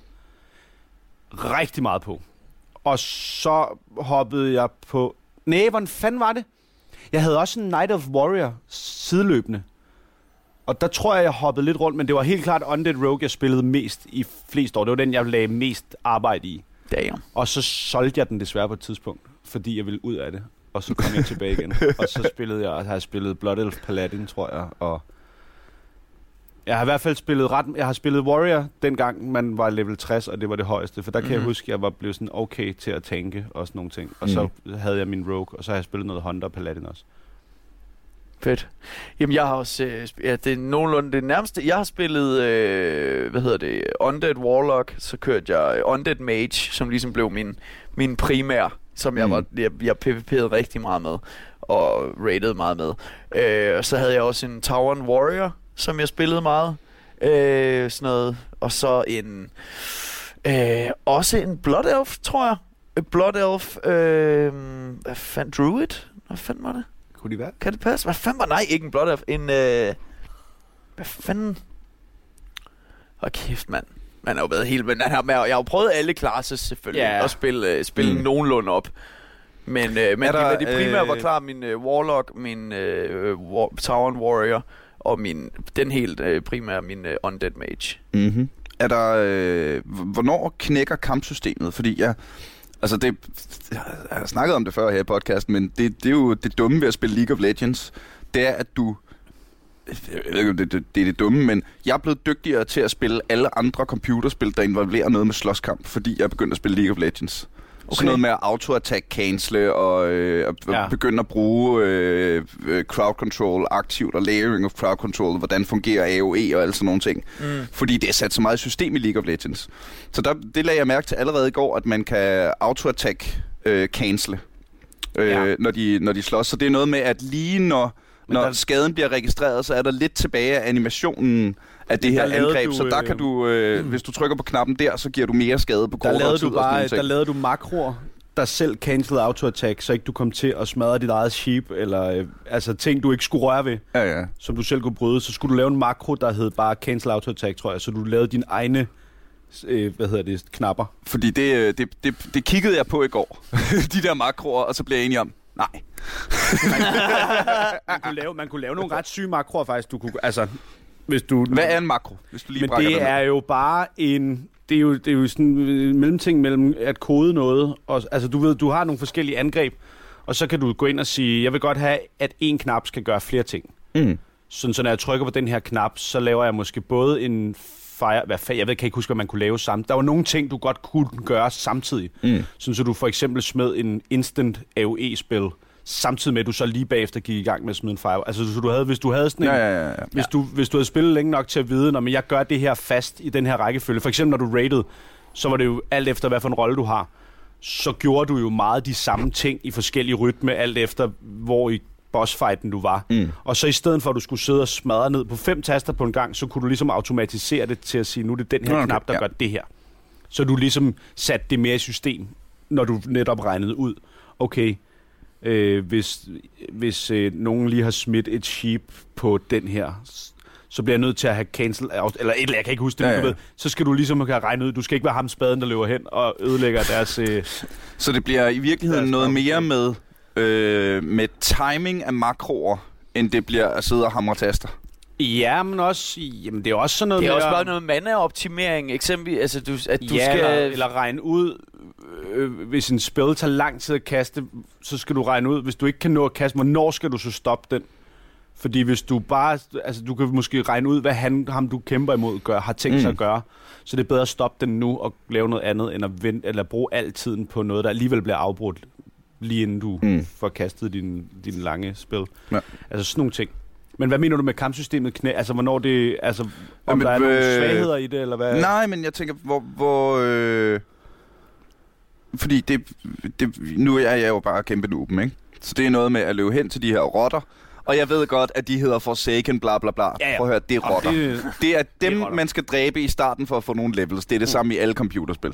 rigtig meget på. Og så hoppede jeg på... Nej, hvordan fanden var det? Jeg havde også en Night of Warrior sideløbende. Og der tror jeg, jeg hoppede lidt rundt, men det var helt klart Undead Rogue, jeg spillede mest i flest år. Det var den, jeg lagde mest arbejde i. damn. Og så solgte jeg den desværre på et tidspunkt, fordi jeg ville ud af det. Og så kom jeg tilbage igen. Og så spillede jeg, har jeg spillet Blood Elf Paladin, tror jeg. Og jeg har i hvert fald spillet ret... Jeg har spillet Warrior, dengang man var level 60, og det var det højeste. For der kan mm-hmm. jeg Mhm. huske, at jeg var blevet sådan okay til at tanke og sådan nogle ting. Og mm. så havde jeg min Rogue, og så har jeg spillet noget Hunter Paladin også. Fedt. Jamen, jeg har også... Øh, ja, det er nogenlunde det nærmeste. Jeg har spillet, øh, hvad hedder det, Undead Warlock. Så kørte jeg Undead Mage, som ligesom blev min, min primær, som jeg, Mm. var, jeg, jeg PvP'ede rigtig meget med, og rated meget med. Øh, og så havde jeg også en Tavern Warrior, som jeg spillede meget. Øh, sådan noget. Og så en... Øh, også en Blood Elf, tror jeg. En Blood Elf... Øh, hvad fanden? Druid? Hvad fanden var det? Kunne de være? Kan det passe? Hvad fanden var... Nej, ikke en Blood Elf. En... Øh... Hvad fanden... Hvor kæft, mand. Man har jo været helt... Men han har, jeg har jo prøvet alle classes, selvfølgelig. Ja. At spille, øh, spille Mm. nogenlunde op. Men, øh, men Er der, de, de primære øh, var klar min øh, Warlock, min øh, war, Tavern Warrior, og min, den helt øh, primære, min øh, Undead Mage. Mm-hmm. Er der, øh, hvornår knækker kampsystemet? Fordi jeg, altså det, jeg har snakket om det før her i podcasten, men det, det er jo det dumme ved at spille League of Legends, det er, at du, jeg ved ikke, om det, det, det er det dumme, men jeg er blevet dygtigere til at spille alle andre computerspil, der involverer noget med slåskamp, fordi jeg er begyndt at spille League of Legends. Okay. Sådan noget med at auto-attack cancele og øh, at Ja. begynde at bruge øh, øh, crowd control aktivt og layering of crowd control, hvordan fungerer AOE og alle sådan nogle ting. Mm. Fordi det er sat så meget i system i League of Legends. Så der, det lagde jeg mærke til allerede i går, at man kan auto-attack øh, cancele, øh, Ja. når, de, når de slås. Så det er noget med, at lige når, Men når der... skaden bliver registreret, så er der lidt tilbage af animationen af det her der lavede angreb. du, så der øh, kan du, øh, hvis du trykker på knappen der, så giver du mere skade på Der kortere lavede, tid du og sådan bare, der lavede du makroer, der selv cancellede auto-attack, så ikke du kom til at smadre dit eget sheep, eller øh, altså ting, du ikke skulle røre ved, Ja, ja. som du selv kunne bryde. Så skulle du lave en makro, der hed bare cancel auto-attack, tror jeg, så du lavede dine egne øh, hvad hedder det, knapper. Fordi det, øh, det, det, det kiggede jeg på i går. de der makroer, og så blev jeg enig om, nej. Man kunne lave, man kunne lave nogle ret syge makroer faktisk. Du kunne, altså, hvis du, Hvad er en makro, hvis du lige Men det er jo bare en... Det er jo, det er jo sådan en mellemting mellem at kode noget. Og, altså, du ved, du har nogle forskellige angreb, og så kan du gå ind og sige, jeg vil godt have, at en knap skal gøre flere ting. Mm. Sådan, så når jeg trykker på den her knap, så laver jeg måske både en fire... Hvad, fa- jeg ved, kan ikke huske, hvad man kunne lave sammen. Der var nogle ting, du godt kunne gøre samtidig. Mm. Sådan, så du for eksempel smed en instant AOE-spil, samtidig med, at du så lige bagefter gik i gang med at smide en fire. Altså, så du havde, hvis du havde sådan en... Ja, ja, ja. ja. Hvis, du, hvis du havde spillet længe nok til at vide, når jeg gør det her fast i den her rækkefølge, for eksempel når du rated, så var det jo alt efter, hvad for en rolle du har, så gjorde du jo meget de samme ting i forskellige rytme, alt efter hvor i bossfighten du var. Mm. Og så i stedet for, at du skulle sidde og smadre ned på fem taster på en gang, så kunne du ligesom automatisere det til at sige, nu er det den her okay, knap, der ja. gør det her. Så du ligesom satte det mere i system, når du netop regnede ud, okay, øh, hvis, hvis øh, nogen lige har smidt et sheep på den her, så bliver jeg nødt til at have cancel, eller et eller jeg kan ikke huske det, Ja, ja, ja. Ved, så skal du ligesom have regnet ud, du skal ikke være ham spaden, der løber hen og ødelægger deres... Øh, Så det bliver i virkeligheden noget mere med, øh, med timing af makroer, end det bliver at sidde og hamre taster. Ja, men også, jamen det er også sådan noget Det er også at- bare noget mandeoptimering, eksempelvis, altså du, at du ja, skal... eller, eller regne ud, øh, hvis en spil tager lang tid at kaste, så skal du regne ud, hvis du ikke kan nå at kaste, hvornår skal du så stoppe den? Fordi hvis du bare, altså du kan måske regne ud, hvad han, ham du kæmper imod gør, har tænkt mm. sig Mm. at gøre. Så det er bedre at stoppe den nu og lave noget andet, end at vente, eller bruge al tiden på noget, der alligevel bliver afbrudt, lige inden du mm. Mm. får kastet din, din lange spil. Ja. Altså sådan nogle ting. Men hvad mener du med kampsystemet knæ? Altså hvornår det, altså om Jamen, der er nogle øh, svagheder i det, eller hvad? Nej, men jeg tænker, hvor... hvor øh, fordi det, det, nu er jeg jo bare kæmpe nuben, ikke? Så det er noget med at løbe hen til de her rotter. Og jeg ved godt, at de hedder Forsaken, bla bla bla. Ja, ja. Prøv at høre, det er rotter. det- Det er Det er dem, man skal dræbe i starten for at få nogle levels. Det er det samme i alle computerspil.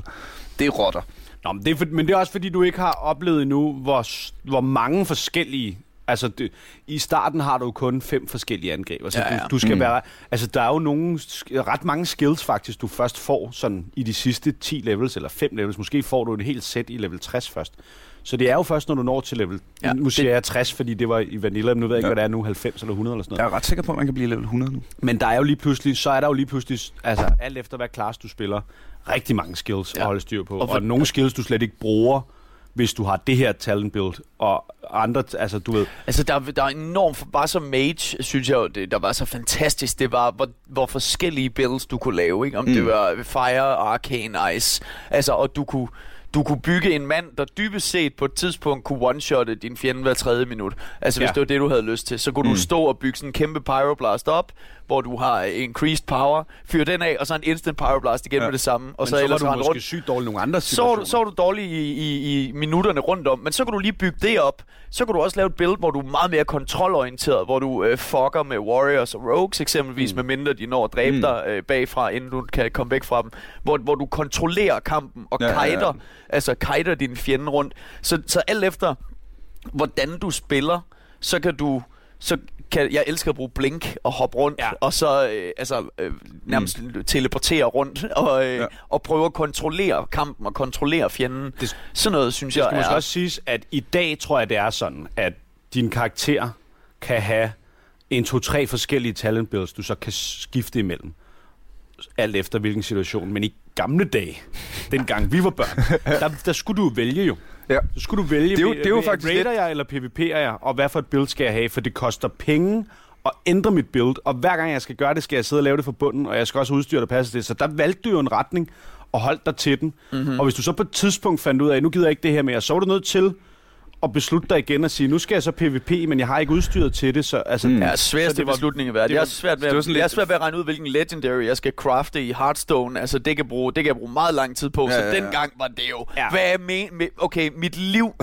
Det er rotter. Nå, men, det er for, men det er også fordi, du ikke har oplevet endnu, hvor, hvor mange forskellige... Altså, det, i starten har du kun fem forskellige angreb. Altså, Ja, ja. Du, du skal Mm. være... Altså, der er jo nogle, ret mange skills faktisk, du først får sådan i de sidste 10 levels, eller 5 levels. Måske får du et helt sæt i level 60 først. Så det er jo først, når du når til level... Ja, nu siger jeg 60, fordi det var i Vanilla, men nu ved jeg ikke, Ja. hvad det er nu, 90 eller 100 eller sådan noget. Jeg er ret sikker på, at man kan blive level 100 nu. Men der er jo lige pludselig, så er der jo lige pludselig, altså alt efter hvad class du spiller, rigtig mange skills ja. At holde styr på. Og, for- og nogle skills, du slet ikke bruger, hvis du har det her talent build, og andre, altså du ved, Altså, der, der er enormt... for- Bare som mage, synes jeg det, der var så fantastisk. Det var, hvor, hvor forskellige builds du kunne lave, ikke? Om mm. det var Fire, Arcane, Ice. Altså, og du kunne... Du kunne bygge en mand, der dybest set på et tidspunkt kunne one-shotte din fjende hver tredje minut. Altså, hvis Ja. det var det, du havde lyst til. Så kunne mm. du stå og bygge sådan en kæmpe pyroblast op, hvor du har increased power, fyre den af, og så en instant pyroblast igen ja. Med det samme. Og og så, så, så var ellers du måske rundt sygt dårlig nogle andre så situationer. du, så var du dårlig i, i, i minutterne rundt om, men så kan du lige bygge det op. Så kan du også lave et build, hvor du er meget mere kontrolorienteret, hvor du øh, fucker med warriors og rogues eksempelvis, mm. medmindre de når at dræbe mm. Dig øh, bagfra, inden du kan komme væk fra dem. Hvor, hvor du kontrollerer kampen og Ja, ja, ja, ja. kiter, altså kiter din fjende rundt. Så, så alt efter, hvordan du spiller, så kan du... Så kan, jeg elsker at bruge blink og hoppe rundt, ja. Og så øh, altså, øh, nærmest mm. teleportere rundt, og, øh, ja. Og prøve at kontrollere kampen og kontrollere fjenden. Det- Sådan noget, synes Det jeg, skal måske er... også siges, at i dag tror jeg, det er sådan, at din karakter kan have en, to, tre forskellige talent builds, du så kan skifte imellem. Alt efter hvilken situation. Men i gamle dage, dengang vi var børn, der, der skulle du vælge jo. Ja. Så skulle du vælge, Det er jo- det er jo faktisk raider jeg eller PvP'er jeg, og hvad for et build skal jeg have, for det koster penge at ændre mit build, og hver gang jeg skal gøre det, skal jeg sidde og lave det for bunden, og jeg skal også have udstyr, der passer til det. Så der valgte du jo en retning, og holdt dig til den. Mm-hmm. Og hvis du så på et tidspunkt fandt ud af, nu gider jeg ikke det her mere, så var du nødt til at beslutte dig igen og sige, nu skal jeg så PvP, men jeg har ikke udstyret til det, så altså... Mm. Ja, Så sværeste det var- beslutning i verden. det Jeg var- er svært ved, det var at, sådan jeg er svært ved at regne ud, hvilken legendary jeg skal crafte i Hearthstone. Altså, det kan, bruge, det kan jeg bruge meget lang tid på. Ja, så ja, ja. dengang var det jo, Ja. hvad er men, med, okay, mit liv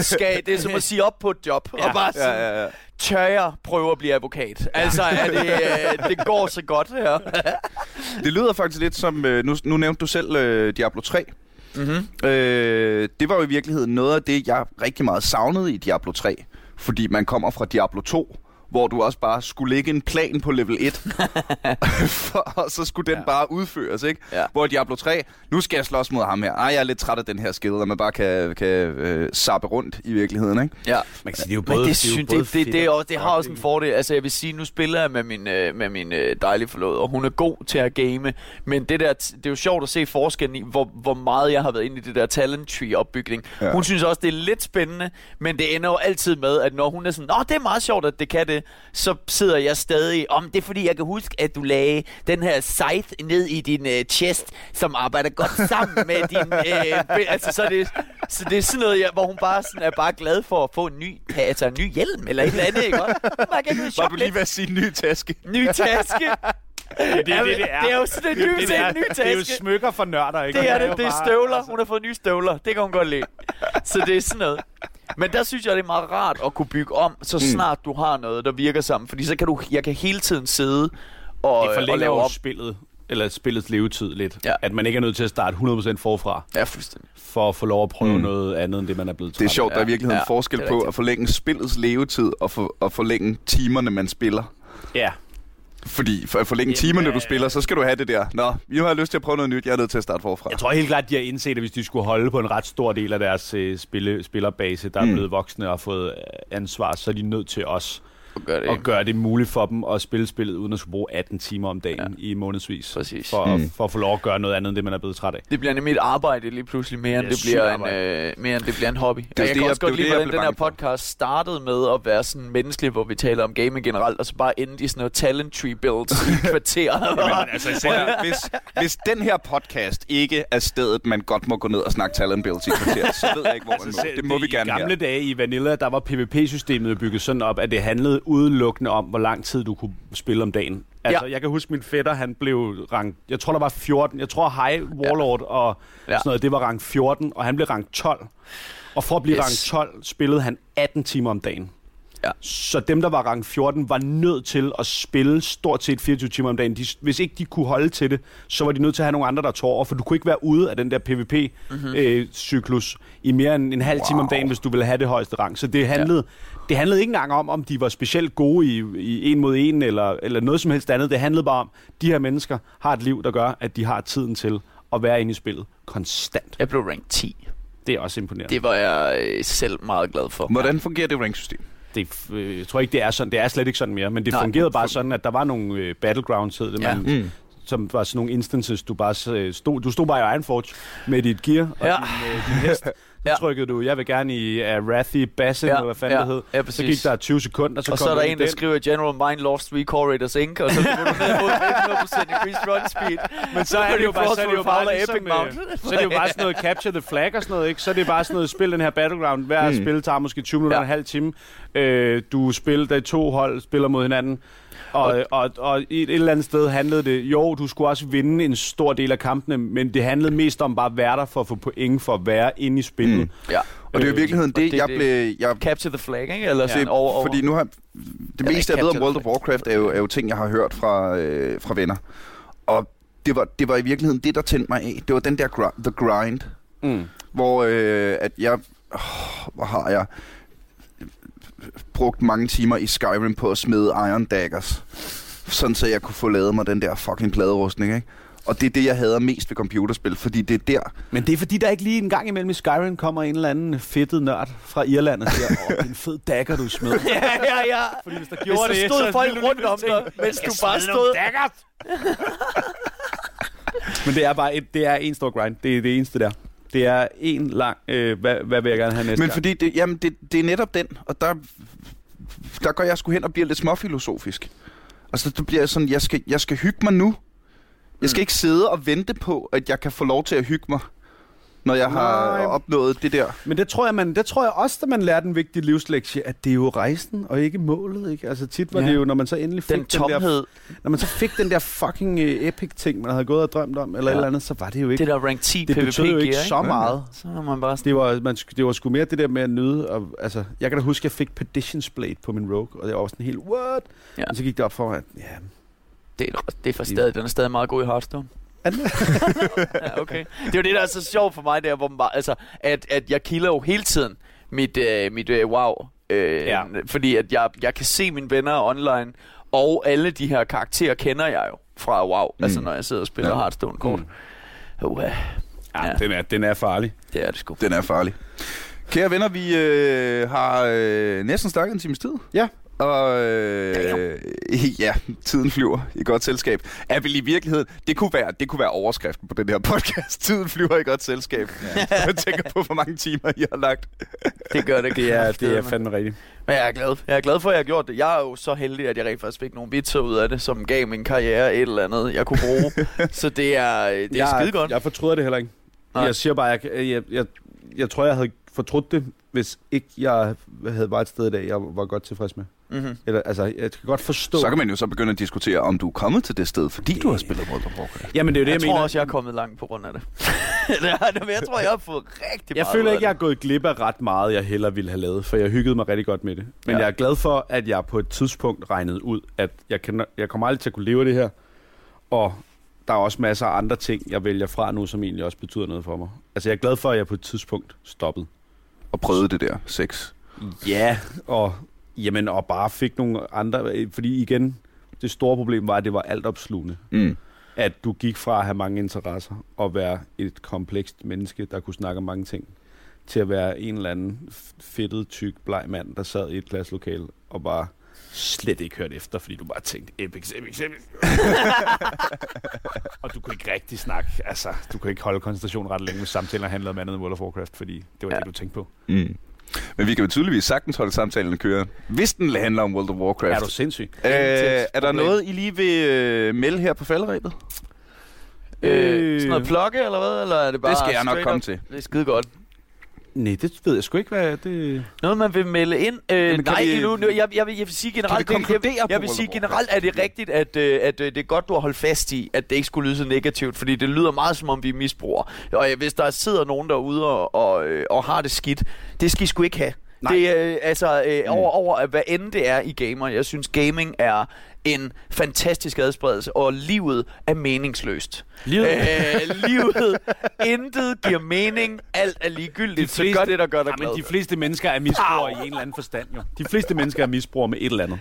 skal, det er som at sige op på et job. Ja. Og bare sådan, Ja, ja, ja. tør jeg prøve at blive advokat? Altså, er det, øh, det går så godt her. Det lyder faktisk lidt som... Øh, nu, nu nævnte du selv øh, Diablo 3 mm-hmm. Øh, det var jo i virkeligheden noget af det, jeg rigtig meget savnede i Diablo 3. Fordi man kommer fra Diablo 2, hvor du også bare skulle lægge en plan på level 1. For, og så skulle den ja. Bare udføres, ikke? Ja. Hvor Diablo 3, nu skal jeg slås mod ham her. Ej, jeg er lidt træt af den her skill, og man bare kan, kan øh, sappe rundt i virkeligheden, ikke? Ja. Man kan sige, det er jo Men både, det, synes, jo det, både det, det, det, er og også, det har også en fordel. Altså, jeg vil sige, nu spiller jeg med min, øh, med min øh, dejlige forlod, og hun er god til at game. Men det, der, det er jo sjovt at se forskellen i, hvor, hvor meget jeg har været inde i det der talent tree opbygning. Ja. Hun synes også, det er lidt spændende, men det ender jo altid med, at når hun er sådan, Nå, det er meget sjovt, at det kan det, så sidder jeg stadig, om det er fordi, jeg kan huske, at du lagde den her scythe ned i din øh, chest, som arbejder godt sammen med din... Øh, altså, så er det, så det er sådan noget, jeg, hvor hun bare sådan er bare glad for at få en ny, altså en ny hjelm, eller et eller andet, ikke? også? Var du lige ved at sige ny taske? Ny taske. Det er det, det, det, Det er jo sådan en dybest det, set er, en ny det er jo taske. smykker for nørder, ikke? Det er det, det er støvler. Hun har fået nye støvler. Det kan hun godt lide. Så det er sådan noget. Men der synes jeg, det er meget rart at kunne bygge om, så snart du har noget, der virker sammen. Fordi så kan du, jeg kan hele tiden sidde og, Det og lave op. spillet, eller spillets levetid lidt. Ja. At man ikke er nødt til at starte 100% forfra, Ja, fuldstændig. for at få lov at prøve Mm. noget andet, end det man er blevet træt Det er sjovt, der er i virkeligheden Ja, forskel på rigtigt. at forlænge spillets levetid og, for, og forlænge timerne, man spiller. Ja. Fordi for at forlænge timerne, du øh, spiller, så skal du have det der. Nå, vi har lyst til at prøve noget nyt. Jeg er nødt til at starte forfra. Jeg tror helt klart, de har indset, at hvis de skulle holde på en ret stor del af deres øh, spille, spillerbase, der er Mm. blevet voksne og har fået øh, ansvar, så er de nødt til os Gør det. at gøre det muligt for dem at spille spillet, uden at skulle bruge 18 timer om dagen ja. i månedsvis. Præcis. For, Mm. for at få lov at gøre noget andet, end det man er blevet træt af. Det bliver nemlig et arbejde lige pludselig, mere end Det er bliver en, øh, mere end det bliver en hobby. Det jeg det, kan jeg- også godt lide, hvordan den her podcast startede med at være sådan menneskelig, hvor vi taler om gaming generelt, og så bare endte i sådan noget talent tree builds i et kvarter. altså, høre, hvis, hvis den her podcast ikke er stedet, man godt må gå ned og snakke talent builds i et kvarter, så ved jeg ikke, hvor man må. Det må vi gerne I gamle her. dage i Vanilla, der var PvP-systemet bygget sådan op, at det handlede udelukkende om, hvor lang tid du kunne spille om dagen. Altså, ja. jeg kan huske, min fætter, han blev rang... Jeg tror, der var 14. Jeg tror, High Warlord ja. og Ja. sådan noget, det var rang 14, og han blev rang 12. Og for at blive Yes. rang 12, spillede han 18 timer om dagen. Ja. Så dem, der var rang 14, var nødt til at spille stort set 24 timer om dagen. De, hvis ikke de kunne holde til det, så var de nødt til at have nogle andre, der tog over, for du kunne ikke være ude af den der PvP-cyklus i mere end en halv wow. time om dagen, hvis du ville have det højeste rang. Så det handlede, ja. Det handlede ikke engang om, om de var specielt gode i, i en mod en, eller, eller noget som helst andet. Det handlede bare om, at de her mennesker har et liv, der gør, at de har tiden til at være inde i spillet konstant. Jeg blev rank 10. Det er også imponerende. Det var jeg øh, selv meget glad for. Hvordan fungerer det ranksystem? det, øh, jeg tror ikke, det er sådan. Det er slet ikke sådan mere, men det Nej, fungerede bare sådan, at der var nogle øh, battlegrounds, hed det, Ja. man, mm. som var sådan nogle instances, du bare øh, stod, du stod bare i Ironforge med dit gear og Ja. din, øh, din hest. Ja. trykkede du, jeg vil gerne i uh, Wrathy Bassin, Ja, eller hvad fanden ja, det hed. ja, så gik der 20 sekunder, så og kom så er der ind en, der den. skriver General Mind lost 3 core raiders Inc. Og så løber du ned mod 100% increased run speed. Men så er det jo bare, så er det jo bare, Epic ligesom, Mount. øh, så er det jo bare sådan noget capture the flag og sådan noget, ikke? Så er det bare sådan noget, spil den her battleground. Hver mm. spil tager måske 20 minutter, Ja. ja. en halv time. Øh, du spiller, der er to hold, spiller mod hinanden. Og, og, og, og i et eller andet sted handlede det, jo, du skulle også vinde en stor del af kampene, men det handlede mest om bare at være der for at få point for at være inde i spillet. Mm. Ja. Og det er i virkeligheden og det, det- jeg det- blev... Jeg, Capture the flag, ikke? Eller sådan over, over. Fordi nu har... Det meste, jeg ved om World of Warcraft, er jo, er jo ting, jeg har hørt fra, øh, fra venner. Og det var, det var i virkeligheden det, der tændte mig af. Det var den der gr- the grind, Mm. hvor øh, at jeg... Oh, hvor har jeg brugt mange timer i Skyrim på at smide Iron Daggers. Sådan så jeg kunne få lavet mig den der fucking pladerustning, ikke? Og det er det, jeg hader mest ved computerspil, fordi det er der... Men det er fordi, der ikke lige en gang imellem i Skyrim kommer en eller anden fedtet nørd fra Irland og siger, åh, det er en fed dagger, du smed. ja, ja, ja. Fordi hvis der Hvis der stod folk rundt om dig, mens du bare stod... Men det er bare et, det er en stor grind. Det er det eneste der. Det er en lang... Øh, hvad, hvad vil jeg gerne have næste Men gang? fordi det, jamen det, det er netop den, og der, der går jeg sgu hen og bliver lidt småfilosofisk. Altså, det bliver sådan, jeg skal, jeg skal hygge mig nu. Jeg skal ikke sidde og vente på, at jeg kan få lov til at hygge mig, når jeg har Nej. opnået det der. Men det tror jeg, man, det tror jeg også, at man lærte en vigtig livslektie, at det er jo rejsen og ikke målet. Ikke? Altså tit var Ja. det jo, når man så endelig fik Den tomhed, der, når man så fik den der fucking uh, epic ting, man havde gået og drømt om, eller Ja. ja. eller andet, så var det jo ikke. det der rank 10 det PvP betød jo ikke gear, så meget. Så er man bare Det var, man, det var sgu mere det der med at nyde. Og, altså, jeg kan da huske, at jeg fik Perdition's Blade på min Rogue, og det var sådan helt, what? Ja. Ja. Og så gik det op for mig, at ja, det, er, det er for stadig, den er stadig meget god i Hearthstone. ja, okay. Det er jo det, der er så sjovt for mig, der, hvor man bare, altså, at, at jeg kilder jo hele tiden mit, øh, mit øh, wow. Øh, Ja. Fordi at jeg, jeg kan se mine venner online, og alle de her karakterer kender jeg jo fra wow. Mm. Altså, når jeg sidder og spiller Ja. Hearthstone-kort. Mm. Uh, Ja. ja. Den, er, den er farlig. det er det sgu. Den er farlig. Kære venner, vi øh, har øh, næsten snakket en times tid. Ja. Og øh, ja, tiden flyver i godt selskab. Er vel i virkeligheden, det kunne være, det kunne være overskriften på den her podcast. Tiden flyver i godt selskab. Ja. Jeg tænker på, hvor mange timer I har lagt. Det gør det. Det er, det er fandme rigtigt. Men jeg er glad. Jeg er glad for, at jeg har gjort det. Jeg er jo så heldig, at jeg rent faktisk fik nogle bits ud af det, som gav min karriere et eller andet, jeg kunne bruge. så det er, det er jeg, skide godt. Jeg fortryder det heller ikke. Nej. Jeg siger bare, jeg, jeg, jeg, jeg, jeg tror, jeg havde fortrudt det, hvis ikke jeg havde været et sted i dag, jeg var godt tilfreds med. Mm-hmm. Eller, altså, jeg kan godt forstå... Så kan man jo så begynde at diskutere, om du er kommet til det sted, fordi du har spillet World of Warcraft. Jamen, det er jo det, Jeg, jeg, jeg tror mener. også, jeg er kommet langt på grund af det. det men jeg tror, jeg har fået rigtig Jeg meget føler ud af ikke, jeg det. er gået glip af ret meget, jeg hellere ville have lavet, for jeg hyggede mig rigtig godt med det. Men Ja. ja. jeg er glad for, at jeg på et tidspunkt regnede ud, at jeg, kan, jeg kommer aldrig til at kunne leve af det her, og der er også masser af andre ting, jeg vælger fra nu, som egentlig også betyder noget for mig. Altså, jeg er glad for, at jeg på et tidspunkt stoppede. Og prøvede det der sex. Ja, og, jamen, og bare fik nogle andre, fordi igen, det store problem var, at det var altopslugende. Mm. At du gik fra at have mange interesser og være et komplekst menneske, der kunne snakke om mange ting, til at være en eller anden fedtet, tyk, bleg mand, der sad i et klasselokale og bare slet ikke hørte efter, fordi du bare tænkte, epic, epic, epic. og du kunne ikke rigtig snakke, altså, du kunne ikke holde koncentrationen ret længe, hvis samtalen handlede om andet end World of Warcraft, fordi det var. Ja. det, du tænkte på. Mm. Men vi kan jo tydeligvis sagtens holde samtalen køre, hvis den handler om World of Warcraft. Er du sindssyg? Øh, er der noget, I lige vil øh, melde her på falderæbet? Øh, sådan noget plukke, eller hvad? Eller er det bare Det skal jeg nok komme up? til. Det er skide godt. Nej, det ved jeg sgu ikke, hvad det... Noget, man vil melde ind? Øh, Jamen, nej, vi- nu, nu, jeg, jeg, vil, jeg vil sige generelt... Det- jeg, på jeg vil sige generelt, er det rigtigt, at, øh, at øh, det er godt, du har holdt fast i, at det ikke skulle lyde så negativt, fordi det lyder meget, som om vi misbruger. Og øh, hvis der sidder nogen derude og, og, øh, og har det skidt, det skal I sgu ikke have. Nej. Det er øh, altså øh, over, over, at hvad end det er i gamer. Jeg synes, gaming er en fantastisk adspredelse, og livet er meningsløst. Livet? Øh, livet, intet giver mening, alt er ligegyldigt, så gør det, der gør dig ja, glad. men de fleste mennesker er misbrugere i en eller anden forstand, jo. De fleste mennesker er misbrugere med et eller andet.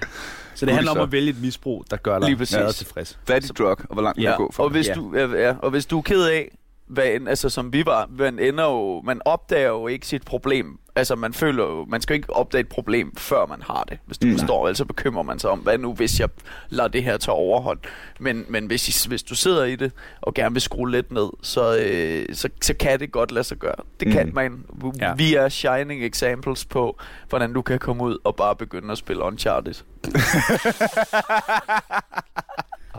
Så det handler om at vælge et misbrug, der gør dig præcis. meget tilfreds. Dit drug, og hvor langt Ja, du gå for og det? hvis, Ja. du, ja, ja, og hvis du er ked af, hvad end, altså som vi var, man ender jo, man opdager jo ikke sit problem. Altså man føler jo, man skal jo ikke opdage et problem, før man har det, hvis du Mm. forstår. Altså bekymrer man sig om, hvad nu hvis jeg lader det her tage overhånd. Men, men hvis, hvis du sidder i det, og gerne vil skrue lidt ned, så, øh, så, så kan det godt lade sig gøre. Det Mm. kan man. Ja. Vi er shining examples på, hvordan du kan komme ud og bare begynde at spille Uncharted.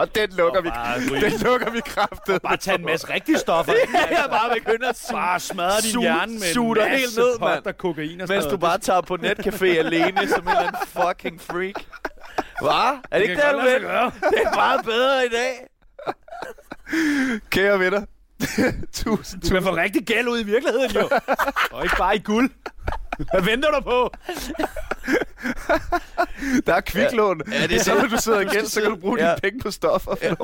Og den lukker vi. bare ryge. Den lukker vi kraftet. Bare tage en masse rigtige stoffer. jeg bare begynde at bare smadre din Suge- hjerne med en masse helt ned, pot og kokain og Mens du bare tager på netcafé alene som en eller anden fucking freak. Hvad? Er det ikke kan der, du vil? Det er meget bedre i dag. Kære venner. Tusind, Du kan få rigtig gæld ud i virkeligheden, jo. og ikke bare i guld. Hvad venter du på? Der er kviklån. Ja, det er det er så, når du sidder igen, så kan du bruge Ja. dine penge på stoffer. Ja.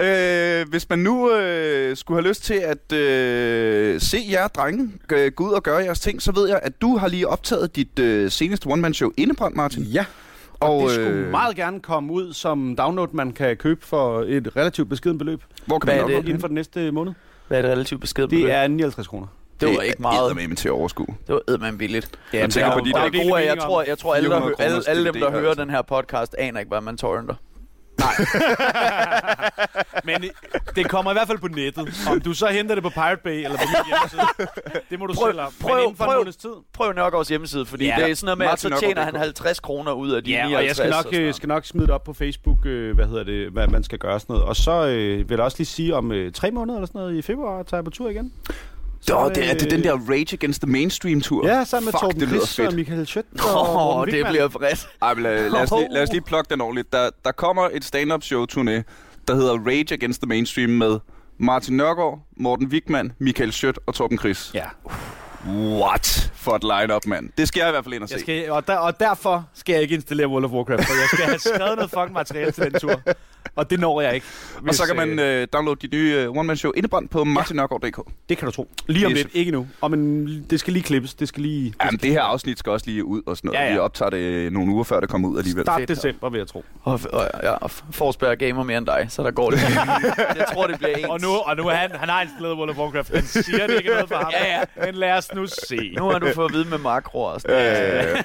øh, hvis man nu øh, skulle have lyst til at øh, se jer drenge øh, gå ud og gøre jeres ting, så ved jeg, at du har lige optaget dit øh, seneste one-man-show Indebrændt, Martin. Ja. Og, og det skulle øh, meget gerne komme ud som download, man kan købe for et relativt beskeden beløb Hvor kan Hvad man er det? inden for den næste måned. Hvad er det relativt besked Det er 59 kroner. det var ikke meget. med til at overskue. Det var eddermand billigt. Ja, Jeg tænker på de Der der er gode, jeg tror, jeg tror alle, der, 400 hø- alle, alle dem, der hører den her podcast, aner ikke, hvad man torrenter. Men øh, det kommer i hvert fald på nettet. Om du så henter det på Pirate Bay eller på min hjemmeside, det må du Prøv- selv om. prøv- Men inden for en prøv- måneds tid. Prøv Nørgaards hjemmeside, fordi Ja. det er sådan noget med, at så tjener han 50 kroner ud af de Ja, 59. og jeg skal nok, sådan øh, skal nok smide det op på Facebook, øh, hvad hedder det, hvad man skal gøre og sådan noget. Og så øh, vil jeg også lige sige, om øh, tre måneder eller sådan noget i februar tager jeg på tur igen. Nå, det er, det er den øh, der Rage Against the Mainstream-tur. Ja, sammen med Fuck, Torben Chris og. Michael Schødt og Åh, Morten det bliver bredt. Ej, men lad, lad, os lige, lad os lige plukke den ordentligt. Der, der kommer et stand-up show turné, der hedder Rage Against the Mainstream med Martin Nørgaard, Morten Wigman, Michael Schødt og Torben Chris. Ja. What for et line-up, mand. Det skal jeg i hvert fald ind og se. Jeg skal, og, der, og derfor skal jeg ikke installere World of Warcraft, for jeg skal have skrevet noget fucking materiale til den tur. Og det når jeg ikke. og så kan man øh, øh, downloade dit nye øh, one-man-show Indebrændt på martinnørgaard.dk. det kan du tro. Lige om Det er lidt, ikke nu. Og men det skal lige klippes. Det skal lige... Jamen, det her afsnit skal også lige ud og sådan noget. Ja, ja. Vi optager det nogle uger før det kommer ud alligevel. Start Fedt, december, vil jeg tro. Og, og, ja, og Forsberg gamer mere end dig, så der går det. jeg tror, det bliver ens. Og nu, og nu han, han har installeret World of Warcraft. Han siger, det ikke er noget for ham. Ja, ja. Men lad os nu se. Nu har du fået at vide med makroer og sådan. Øh,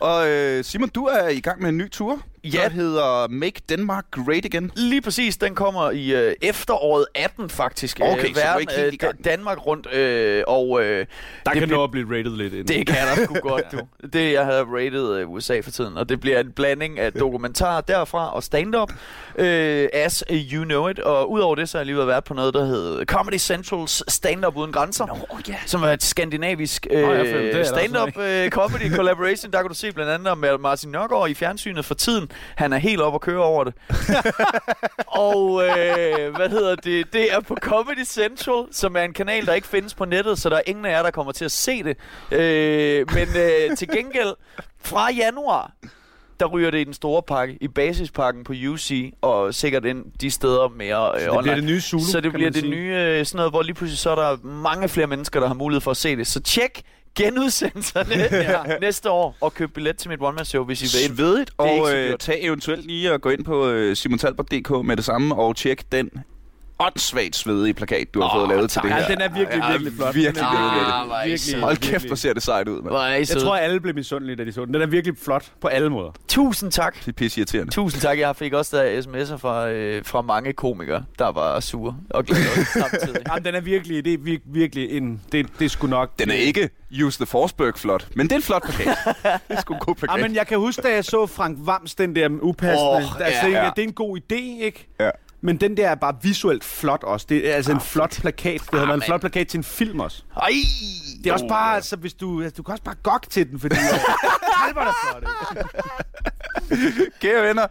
og øh, Simon, du er i gang med en ny tur, Ja. der hedder Make Denmark Great Again. Lige præcis, den kommer i øh, efteråret 18 faktisk. Okay, så du er verden, ikke helt i gang. øh, Danmark rundt, øh, og øh, Der det kan nå at blive rated lidt ind. det kan der sgu godt, du. Det, jeg havde rated øh, USA for tiden, og det bliver en blanding af dokumentar derfra og stand-up, øh, as you know it. Og udover det, så har jeg lige været på noget, der hedder Comedy Centrals Stand-up Uden Grænser. Nå, ja. som er et skandinavisk øh, stand-up øh, comedy collaboration. Der kan du se blandt andet med Martin Nørgaard i fjernsynet for tiden. Han er helt op at køre over det. og øh, hvad hedder det? Det er på Comedy Central, som er en kanal, der ikke findes på nettet, så der er ingen af jer, der kommer til at se det. Øh, men øh, til gengæld, fra januar, der ryger det i den store pakke, i basispakken på UC, og sikkert ind de steder mere øh, det online. bliver det nye Zulu, Så det bliver det sige. nye, øh, sådan noget, hvor lige pludselig så er der mange flere mennesker, der har mulighed for at se det. Så tjek genudsendelserne ja. næste år og købe billet til mit one-man-show, hvis I vil. Svedigt, og øh, tag eventuelt lige og gå ind på øh, simontalbot.dk med det samme og tjek den åndssvagt svedige plakat, du har Åh, fået lavet tak. til det Ja, her. den er virkelig, Ja, virkelig flot. virkelig, virkelig. Ah, virkelig, søde. Hold kæft, virkelig. hvor ser det sejt ud, I Jeg tror, alle blev misundelige, da de så den. Den er virkelig flot på alle måder. Tusind tak. Det er pisse irriterende. Tusind tak. Jeg fik også der sms'er fra, øh, fra mange komikere, der var sure og glade samtidig. Jamen, den er virkelig, det er vir- virkelig en, det, det er sgu nok. Den er ikke Use the Forsberg flot, men det er en flot plakat. det er sgu en god plakat. Ja, men jeg kan huske, da jeg så Frank Vams, den der upassende, oh, der ja. ja, tænkte, Ja. jeg, det er en god idé, ikke? Ja. Men den der er bare visuelt flot også. Det er altså en flot plakat. Det havde været en flot plakat til en film også. Ej! Det er også bare, altså, hvis du, altså, du kan også bare gok til den, fordi Talbot er flot, ikke? Kære venner,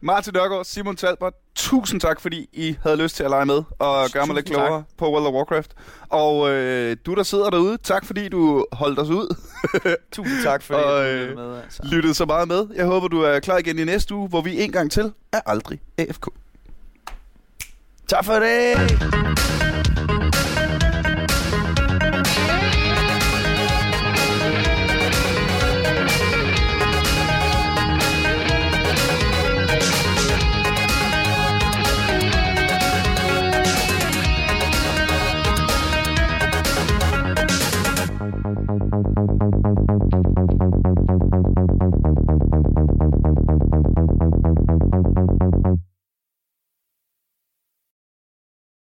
Martin Nørgaard, Simon Talbot, tusind tak, fordi I havde lyst til at lege med og gøre mig lidt klogere på World of Warcraft. Og øh, du, der sidder derude, tak fordi du holdt os ud. Tusind tak for Og, det, øh, du med. Altså. Lyttede så meget med. Jeg håber, du er klar igen i næste uge, hvor vi en gang til er aldrig AFK. Tak for det!